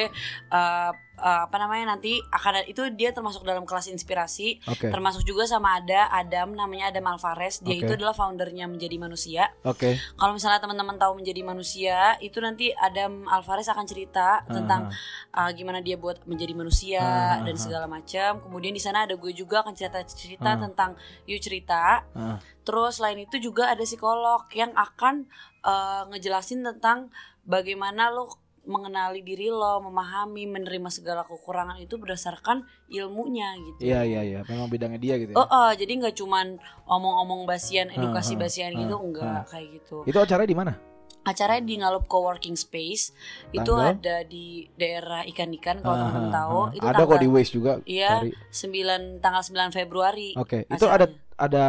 uh, uh, apa namanya nanti akan itu dia termasuk dalam kelas inspirasi Oke, termasuk juga sama ada Adam namanya Adam Alvarez dia Oke. itu adalah foundernya menjadi manusia oke. kalau misalnya teman-teman tahu menjadi manusia itu nanti Adam Alvarez akan cerita tentang uh, gimana dia buat menjadi manusia Ah, dan segala macam. Kemudian di sana ada gue juga akan cerita-cerita Ah. tentang yuk cerita. Ah. Terus selain itu juga ada psikolog yang akan uh, ngejelasin tentang bagaimana lo mengenali diri lo, memahami, menerima segala kekurangan itu berdasarkan ilmunya gitu. Iya iya iya, memang bidangnya dia gitu ya. Oh, oh, jadi nggak cuman omong-omong basian, edukasi basian gitu, enggak kayak gitu Itu acaranya di mana? acaranya di Ngalup Coworking Space itu Tanggal? ada di daerah ikan-ikan kalau Ah, teman-teman ah, tahu ah. itu ada tanggal kok di Waze juga. Iya. 9 tanggal 9 Februari. Oke, itu ada ada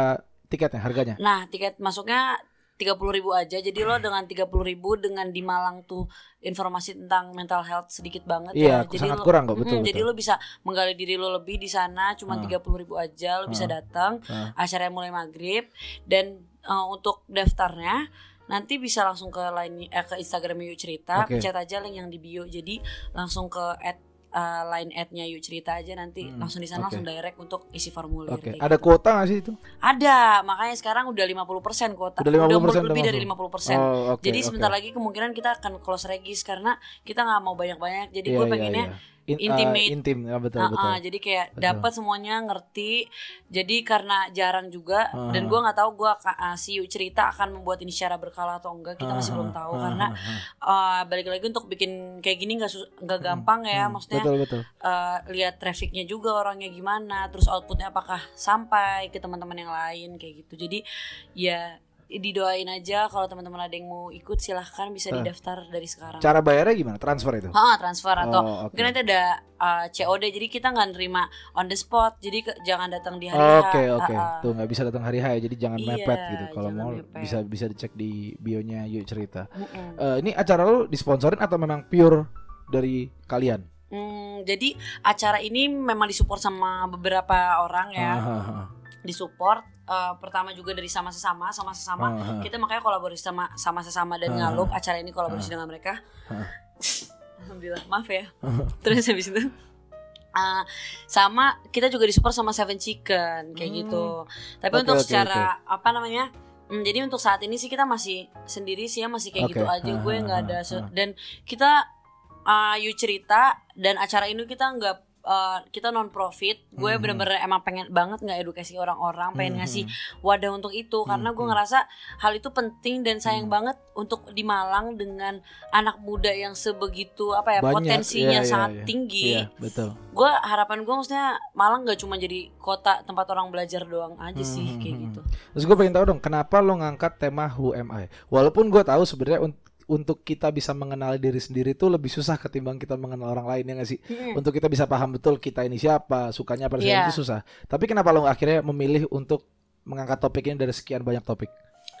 tiketnya harganya. Nah, tiket masuknya 30.000 ribu aja. Jadi lo dengan 30.000 ribu dengan di Malang tuh informasi tentang mental health sedikit banget Iya, ya. Jadi sangat lo, kurang kok, betul, Mm, Jadi betul. lo bisa menggali diri lo lebih di sana cuma Ah. 30.000 ribu aja lo bisa Ah. datang. Ah. Acaranya mulai maghrib dan eh, untuk daftarnya nanti bisa langsung ke line eh, ke Instagram Yuk Cerita, Oke. pencet aja link yang di bio. Jadi langsung ke at eh, line ad-nya Yuk Cerita aja nanti Hmm, langsung di sana oke. langsung direct untuk isi formulir. Oke, kayak ada gitu. kuota nggak sih itu? Ada, makanya sekarang udah 50% kuota. Udah 50% lebih udah dari masuk. 50%. Oh, oke, Jadi sebentar lagi kemungkinan kita akan close regis karena kita nggak mau banyak-banyak. Jadi Iya, gue iya, pengennya iya. In- intimate. uh, intim, ya betul betul. ah, jadi kayak dapat semuanya ngerti. Jadi karena jarang juga Ah. dan gue nggak tahu gue uh, si cerita akan membuat ini secara berkala atau enggak kita masih Ah, belum tahu ah, karena uh, balik lagi untuk bikin kayak gini nggak nggak gampang ya maksudnya betul betul. uh, lihat trafficnya juga orangnya gimana terus outputnya apakah sampai ke teman-teman yang lain kayak gitu jadi ya didoain aja kalau teman-teman ada yang mau ikut silahkan bisa Ah. didaftar dari sekarang Cara bayarnya gimana? Transfer itu? Ha, transfer atau Oh, mungkin nanti ada uh, COD jadi kita nggak nerima on the spot jadi ke- jangan datang di hari Oke H. oke, Ha-ha. tuh nggak bisa datang hari H ya, jadi jangan Iya, mepet gitu. Kalau mau mepet. bisa bisa dicek di bionya Yuk cerita. Mm-mm. Eh, ini acara lu disponsorin atau memang pure dari kalian? Hmm, jadi acara ini memang disupport sama beberapa orang ya Ah, ah, ah. disupport uh, pertama juga dari sama sesama sama sesama Ah, ah. kita makanya kolaborasi sama sama sesama dan Ah. ngalup acara ini kolaborasi Ah. dengan mereka Ah. alhamdulillah maaf ya terus habis itu uh, sama kita juga disupport sama Seven Chicken kayak Hmm. gitu tapi Oke, untuk oke, secara apa namanya Hmm, jadi untuk saat ini sih kita masih sendiri sih ya masih kayak Oke. gitu aja gue nggak ada dan kita uh, you cerita dan acara ini kita nggak uh, kita non profit gue Mhm. bener-bener emang pengen banget nggak edukasi orang-orang pengen Mhm. ngasih wadah untuk itu karena gue Mhm. ngerasa hal itu penting dan sayang Mhm. banget untuk di Malang dengan anak muda yang sebegitu apa ya Banyak, potensinya iya, iya, sangat iya. tinggi Iya, betul. gue harapan gue maksudnya Malang nggak cuma jadi kota tempat orang belajar doang aja sih Hmm, kayak hmm, gitu Terus gue pengen tahu dong, kenapa lo ngangkat tema Who Am I? Walaupun gue tahu sebenarnya untuk kita bisa mengenal diri sendiri itu lebih susah ketimbang kita mengenal orang lain ya nggak sih? Mm-mm. Untuk kita bisa paham betul kita ini siapa, sukanya apa Iya. itu susah. Tapi kenapa lo akhirnya memilih untuk mengangkat topik ini dari sekian banyak topik?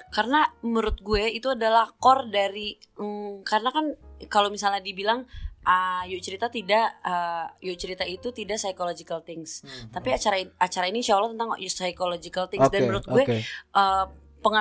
karena menurut gue itu adalah core dari mm, karena kan kalau misalnya dibilang ah, yuk cerita tidak ah, yuk cerita itu tidak psychological things tapi acara acara ini insya Allah tentang psychological things dan Oke, menurut gue eh, penga-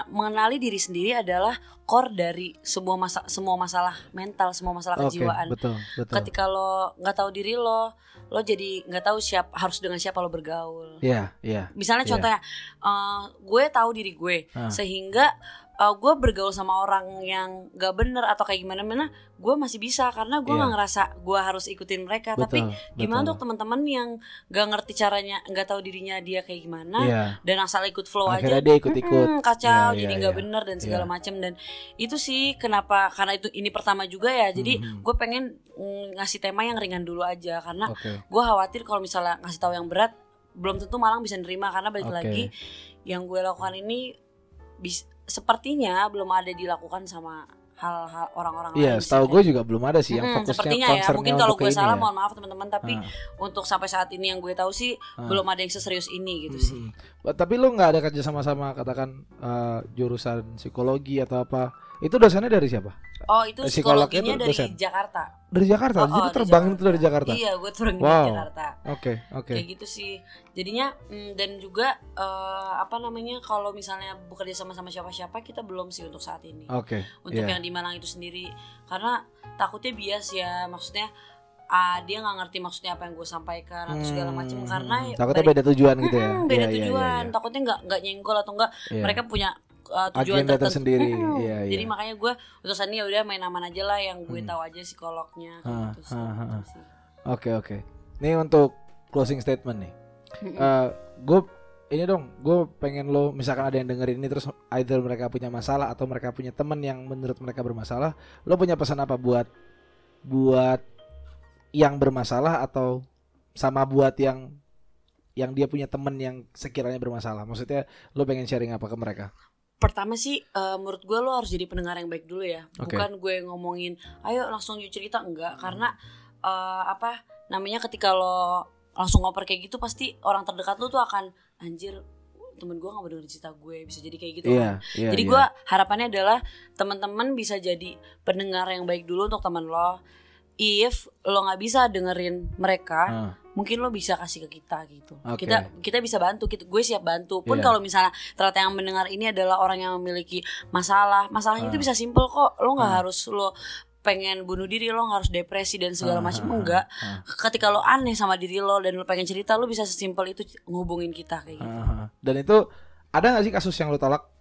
mengenali diri sendiri adalah core dari semua masa semua masalah mental semua masalah Oke, kejiwaan betul, betul. ketika lo nggak tahu diri lo lo jadi nggak tahu siapa harus dengan siapa lo bergaul Iya, iya. misalnya Iya. contohnya eh, gue tahu diri gue Ah. sehingga gue bergaul sama orang yang gak bener atau kayak gimana mana gue masih bisa karena gue Iya. nggak ngerasa gue harus ikutin mereka tapi Betul, gimana betul. untuk teman-teman yang gak ngerti caranya nggak tahu dirinya dia kayak gimana Iya. dan asal ikut flow Akhirnya aja dia ikut-ikut. Mm-mm, kacau Iya, jadi iya, nggak iya. bener dan segala Iya. macam dan itu sih kenapa karena itu ini pertama juga ya jadi Mhm. gue pengen mm, ngasih tema yang ringan dulu aja karena Oke. gue khawatir kalau misalnya ngasih tahu yang berat belum tentu Malang bisa nerima karena balik Oke. lagi yang gue lakukan ini bis, sepertinya belum ada dilakukan sama hal-hal orang-orang Iya, lain sih, setahu gue juga belum ada sih yang Mm-mm, fokusnya sepertinya ya mungkin kalau gue salah ya. mohon maaf teman-teman tapi Ah, untuk sampai saat ini yang gue tahu sih ah. belum ada yang seserius ini gitu sih Mhm. Tapi lu nggak ada kerja sama-sama katakan eh, jurusan psikologi atau apa? Itu dosennya dari siapa? oh itu Eh, psikologinya tuh dari dosen? Jakarta Dari Jakarta. Oh, Jadi oh, lu terbang di itu dari Jakarta. iya gue turun Wow. dari Jakarta Oke, oke. kayak gitu sih jadinya mm, dan juga eh, apa namanya kalau misalnya bekerja sama sama siapa-siapa kita belum sih untuk saat ini Oke. untuk iya. yang di Malang itu sendiri karena takutnya bias ya maksudnya ah, dia nggak ngerti maksudnya apa yang gue sampaikan atau segala macam Hmm, karena takutnya balik- beda tujuan gitu ya. Mm-mm, beda Iya, iya, iya, tujuan iya. takutnya nggak nggak nyenggol atau enggak Iya. mereka punya uh, tujuan Agenda tertentu tersendiri. Mm-mm. Iya, iya. jadi makanya gue untuk saat ini ya udah main aman aja lah yang gue Hmm. tahu aja psikolognya kayak Ah, gitu sih, ah, ah, gitu. Oke, oke. Ini untuk closing statement nih. Mm-mm. Eh, gue ini dong, gue pengen lo misalkan ada yang dengerin ini terus either mereka punya masalah atau mereka punya teman yang menurut mereka bermasalah, lo punya pesan apa buat buat yang bermasalah atau sama buat yang yang dia punya teman yang sekiranya bermasalah. Maksudnya lo pengen sharing apa ke mereka? Pertama sih eh, menurut gue lo harus jadi pendengar yang baik dulu ya Oke. bukan gue ngomongin ayo langsung you cerita enggak karena eh, apa namanya ketika lo langsung ngoper kayak gitu pasti orang terdekat lo tuh akan anjir temen gue nggak bener cerita gue bisa jadi kayak gitu kan Iya, iya. jadi iya. gue harapannya adalah teman-teman bisa jadi pendengar yang baik dulu untuk teman lo if lo nggak bisa dengerin mereka Ah, mungkin lo bisa kasih ke kita gitu. Oke. Kita kita bisa bantu, kita, gue siap bantu. Pun Iya. kalau misalnya ternyata yang mendengar ini adalah orang yang memiliki masalah, masalahnya itu Ah. bisa simple kok. Lo nggak Ah. harus lo pengen bunuh diri lo harus depresi dan segala Ah, macam ah, enggak ah. ketika lo aneh sama diri lo dan lo pengen cerita lo bisa sesimpel itu ngehubungin kita kayak gitu ah. Dan itu ada gak sih kasus yang lo tolak?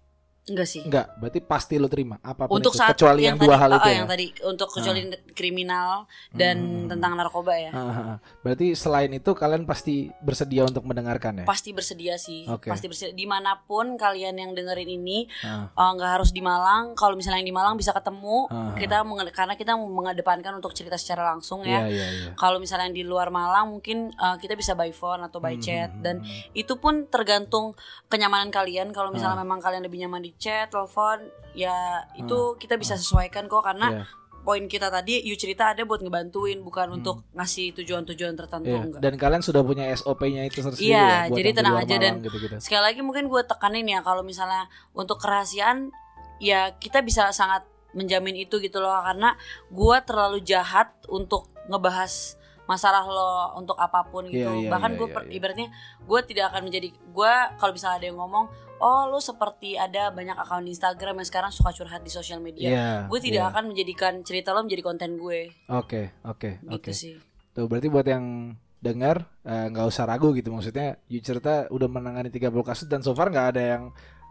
Enggak sih Enggak, berarti pasti lo terima apa pun untuk itu, saat kecuali yang, dua tadi, hal ah, itu ya. yang tadi untuk kecuali kriminal dan Hmm. tentang narkoba ya Ah, ah, ah. Berarti selain itu kalian pasti bersedia untuk mendengarkan ya? pasti bersedia sih Oke. pasti bersedia di mana pun kalian yang dengerin ini Ah, eh, nggak harus di Malang kalau misalnya yang di Malang bisa ketemu Ah. kita karena kita mengedepankan untuk cerita secara langsung ya Iya, iya, iya. kalau misalnya yang di luar Malang mungkin eh, kita bisa by phone atau by Hmm, chat hmm, dan hmm. itu pun tergantung kenyamanan kalian kalau misalnya Ah. memang kalian lebih nyaman di chat telepon ya itu kita bisa sesuaikan kok karena Iya. poin kita tadi you cerita ada buat ngebantuin bukan Hmm. untuk ngasih tujuan-tujuan tertentu Iya, enggak Dan kalian sudah punya SOP-nya itu tersendiri Iya, ya buat jadi tenang aja dan- gitu-gitu. sekali lagi mungkin gue tekanin ya kalau misalnya untuk kerahasiaan ya kita bisa sangat menjamin itu gitu loh karena gue terlalu jahat untuk ngebahas masalah lo untuk apa pun gitu Iya, iya, bahkan iya, gue iya, per- iya. ibaratnya gue tidak akan menjadi gue kalau misalnya ada yang ngomong oh lo seperti ada banyak akun Instagram yang sekarang suka curhat di sosial media Iya. gue tidak iya. akan menjadikan cerita lo menjadi konten gue Oke, oke, gitu oke. sih Tuh berarti buat yang dengar eh, nggak usah ragu gitu maksudnya You cerita udah menangani 30 kasus dan so far nggak ada yang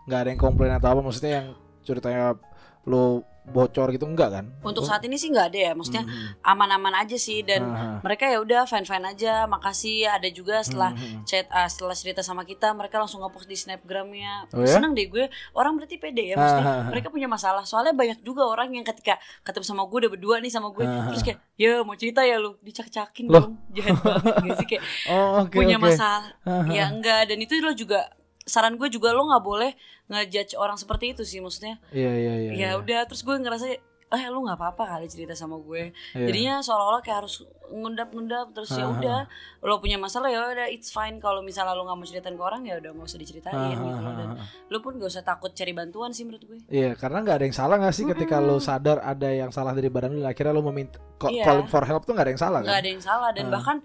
nggak ada yang komplain atau apa maksudnya yang ceritanya lo bocor gitu enggak kan? untuk Oh, saat ini sih nggak ada ya maksudnya mhm. aman-aman aja sih dan Aha. mereka ya udah fine fine aja makasih ada juga setelah Mhm. chat ah, setelah cerita sama kita mereka langsung ngepost di snapgramnya Oh ya? seneng deh gue orang berarti pede ya maksudnya Ah. mereka punya masalah soalnya banyak juga orang yang ketika ketemu sama gue udah berdua nih sama gue Ah. terus kayak ya mau cerita ya lu dicak-cakin Loh. dong jahat banget gak sih kayak Oh, oke punya oke. masalah Aha. ya enggak dan itu lo juga saran gue juga lo nggak boleh ngejudge orang seperti itu sih maksudnya Iya iya iya. ya iya. udah terus gue ngerasa eh lu nggak apa-apa kali cerita sama gue Iya. jadinya seolah-olah kayak harus ngundap-ngundap terus ya Ah, udah lo punya masalah ya udah it's fine kalau misalnya lo nggak mau ceritain ke orang ya udah nggak usah diceritain Ah, gitu dan lo pun gak usah takut cari bantuan sih menurut gue Iya, karena nggak ada yang salah nggak sih ketika lo sadar ada yang salah dari badan lo, akhirnya lo meminta Iya. calling for help tuh nggak ada yang salah nggak kan? ada yang salah dan Ah. bahkan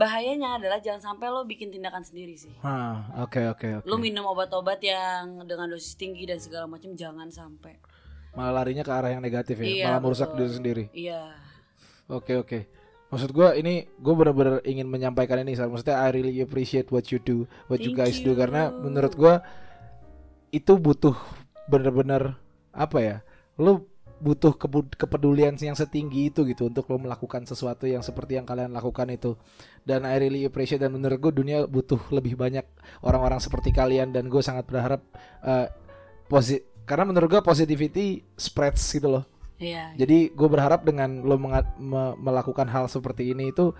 bahayanya adalah jangan sampai lo bikin tindakan sendiri sih Ah, oke oke oke. lo minum obat-obat yang dengan dosis tinggi dan segala macam jangan sampai Malah larinya ke arah yang negatif ya, Iya, malah merusak betul. diri sendiri. iya Oke oke. Maksud gue ini gue benar-benar ingin menyampaikan ini, Sar. maksudnya I really appreciate what you do, what you Thank guys do you. karena menurut gue itu butuh benar-benar apa ya lu butuh kepedulian yang setinggi itu gitu untuk lo melakukan sesuatu yang seperti yang kalian lakukan itu dan I really appreciate dan menurut gue dunia butuh lebih banyak orang-orang seperti kalian dan gue sangat berharap eh, posi karena menurut gue positivity spreads gitu loh Iya. jadi gue berharap dengan lo me- melakukan hal seperti ini itu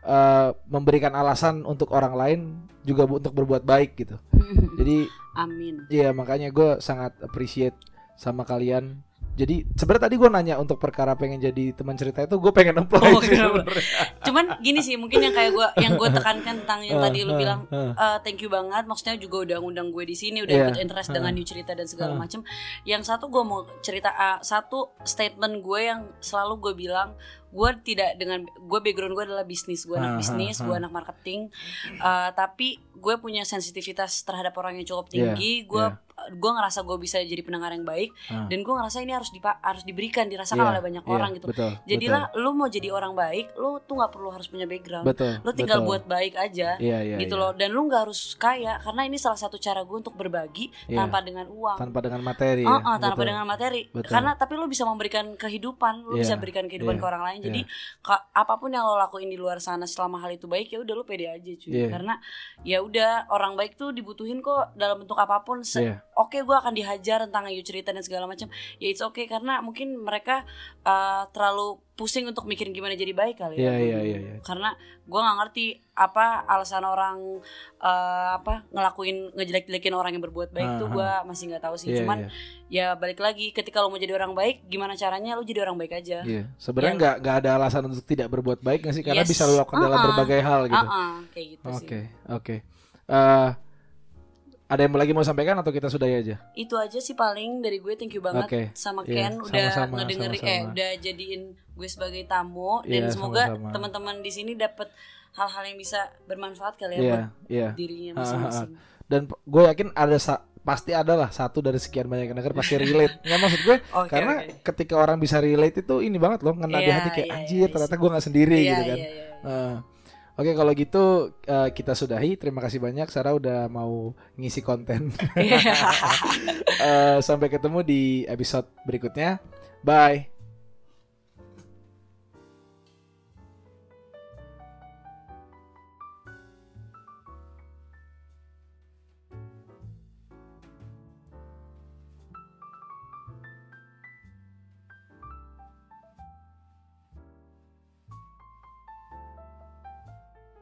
eh, memberikan alasan untuk orang lain juga bu- untuk berbuat baik gitu jadi Amin. Iya makanya gue sangat appreciate sama kalian. Jadi sebenarnya tadi gue nanya untuk perkara pengen jadi teman cerita itu gue pengen apply Oh, sih sebenarnya. Cuman gini sih mungkin yang kayak gua yang gue tekankan tentang yang tadi lu Eh, bilang eh, thank you banget maksudnya juga udah ngundang gue di sini udah Iya. ikut interest dengan new cerita dan segala Huh. macem yang satu gue mau cerita ah, satu statement gue yang selalu gue bilang gue tidak dengan gue background gue adalah bisnis gue anak bisnis gue anak marketing Eh, tapi gue punya sensitivitas terhadap orang yang cukup Iya, tinggi gue iya. Gue ngerasa gue bisa jadi pendengar yang baik Huh. dan gue ngerasa ini harus dipa- harus diberikan dirasakan Iya, oleh banyak iya, orang gitu Betul. jadilah lu mau jadi orang baik lu tuh nggak perlu harus punya background betul. lu tinggal betul. buat baik aja Iya iya. gitu iya. loh dan lu nggak harus kaya karena ini salah satu cara gue untuk berbagi Iya. tanpa dengan uang Tanpa dengan materi. Oh, ya. oh, tanpa Betul. dengan materi Betul. karena tapi lu bisa memberikan kehidupan lu Iya, bisa berikan kehidupan iya, ke orang lain jadi ka- apa pun yang lo lakuin di luar sana selama hal itu baik ya udah lu pede aja cuy Iya. karena ya udah orang baik tuh dibutuhin kok dalam bentuk apa pun Se- Iya. Oke gue akan dihajar tentang ayu cerita dan segala macam ya it's okay karena mungkin mereka uh, terlalu pusing untuk mikirin gimana jadi baik kali ya iya iya. iya. karena gue nggak ngerti apa alasan orang uh, apa ngelakuin ngejelek-jelekin orang yang berbuat baik tuh Aha. gue masih nggak tahu sih Iya, cuman iya. ya balik lagi ketika lo mau jadi orang baik gimana caranya lo jadi orang baik aja Iya. Sebenarnya Iya. nggak nggak ada alasan untuk tidak berbuat baik nggak sih karena Yes. bisa lo lakukan dalam Uh-uh. berbagai hal gitu. Ah-ah, kayak gitu Oke sih oke. Eh, ada yang lagi mau sampaikan atau kita sudahi aja? itu aja sih paling dari gue thank you banget Oke. sama Iya, Ken udah sama-sama, ngedengerin eh sama-sama. udah jadiin gue sebagai tamu dan Iya, semoga teman-teman di sini dapat hal-hal yang bisa bermanfaat kali ya Iya buat iya. dirinya Ah, ah, masing-masing. dan p- gue yakin ada sa- pasti ada lah satu dari sekian banyak yang denger pasti relate nggak maksud gue Oke, karena oke. ketika orang bisa relate itu ini banget loh ngena di Iya, hati kayak iya, anjir iya, ternyata gue nggak sendiri Iya, gitu kan iya, iya, iya. Oke kalau gitu eh, kita sudahi. Terima kasih banyak. Sarah udah mau ngisi konten. Eh, sampai ketemu di episode berikutnya. Bye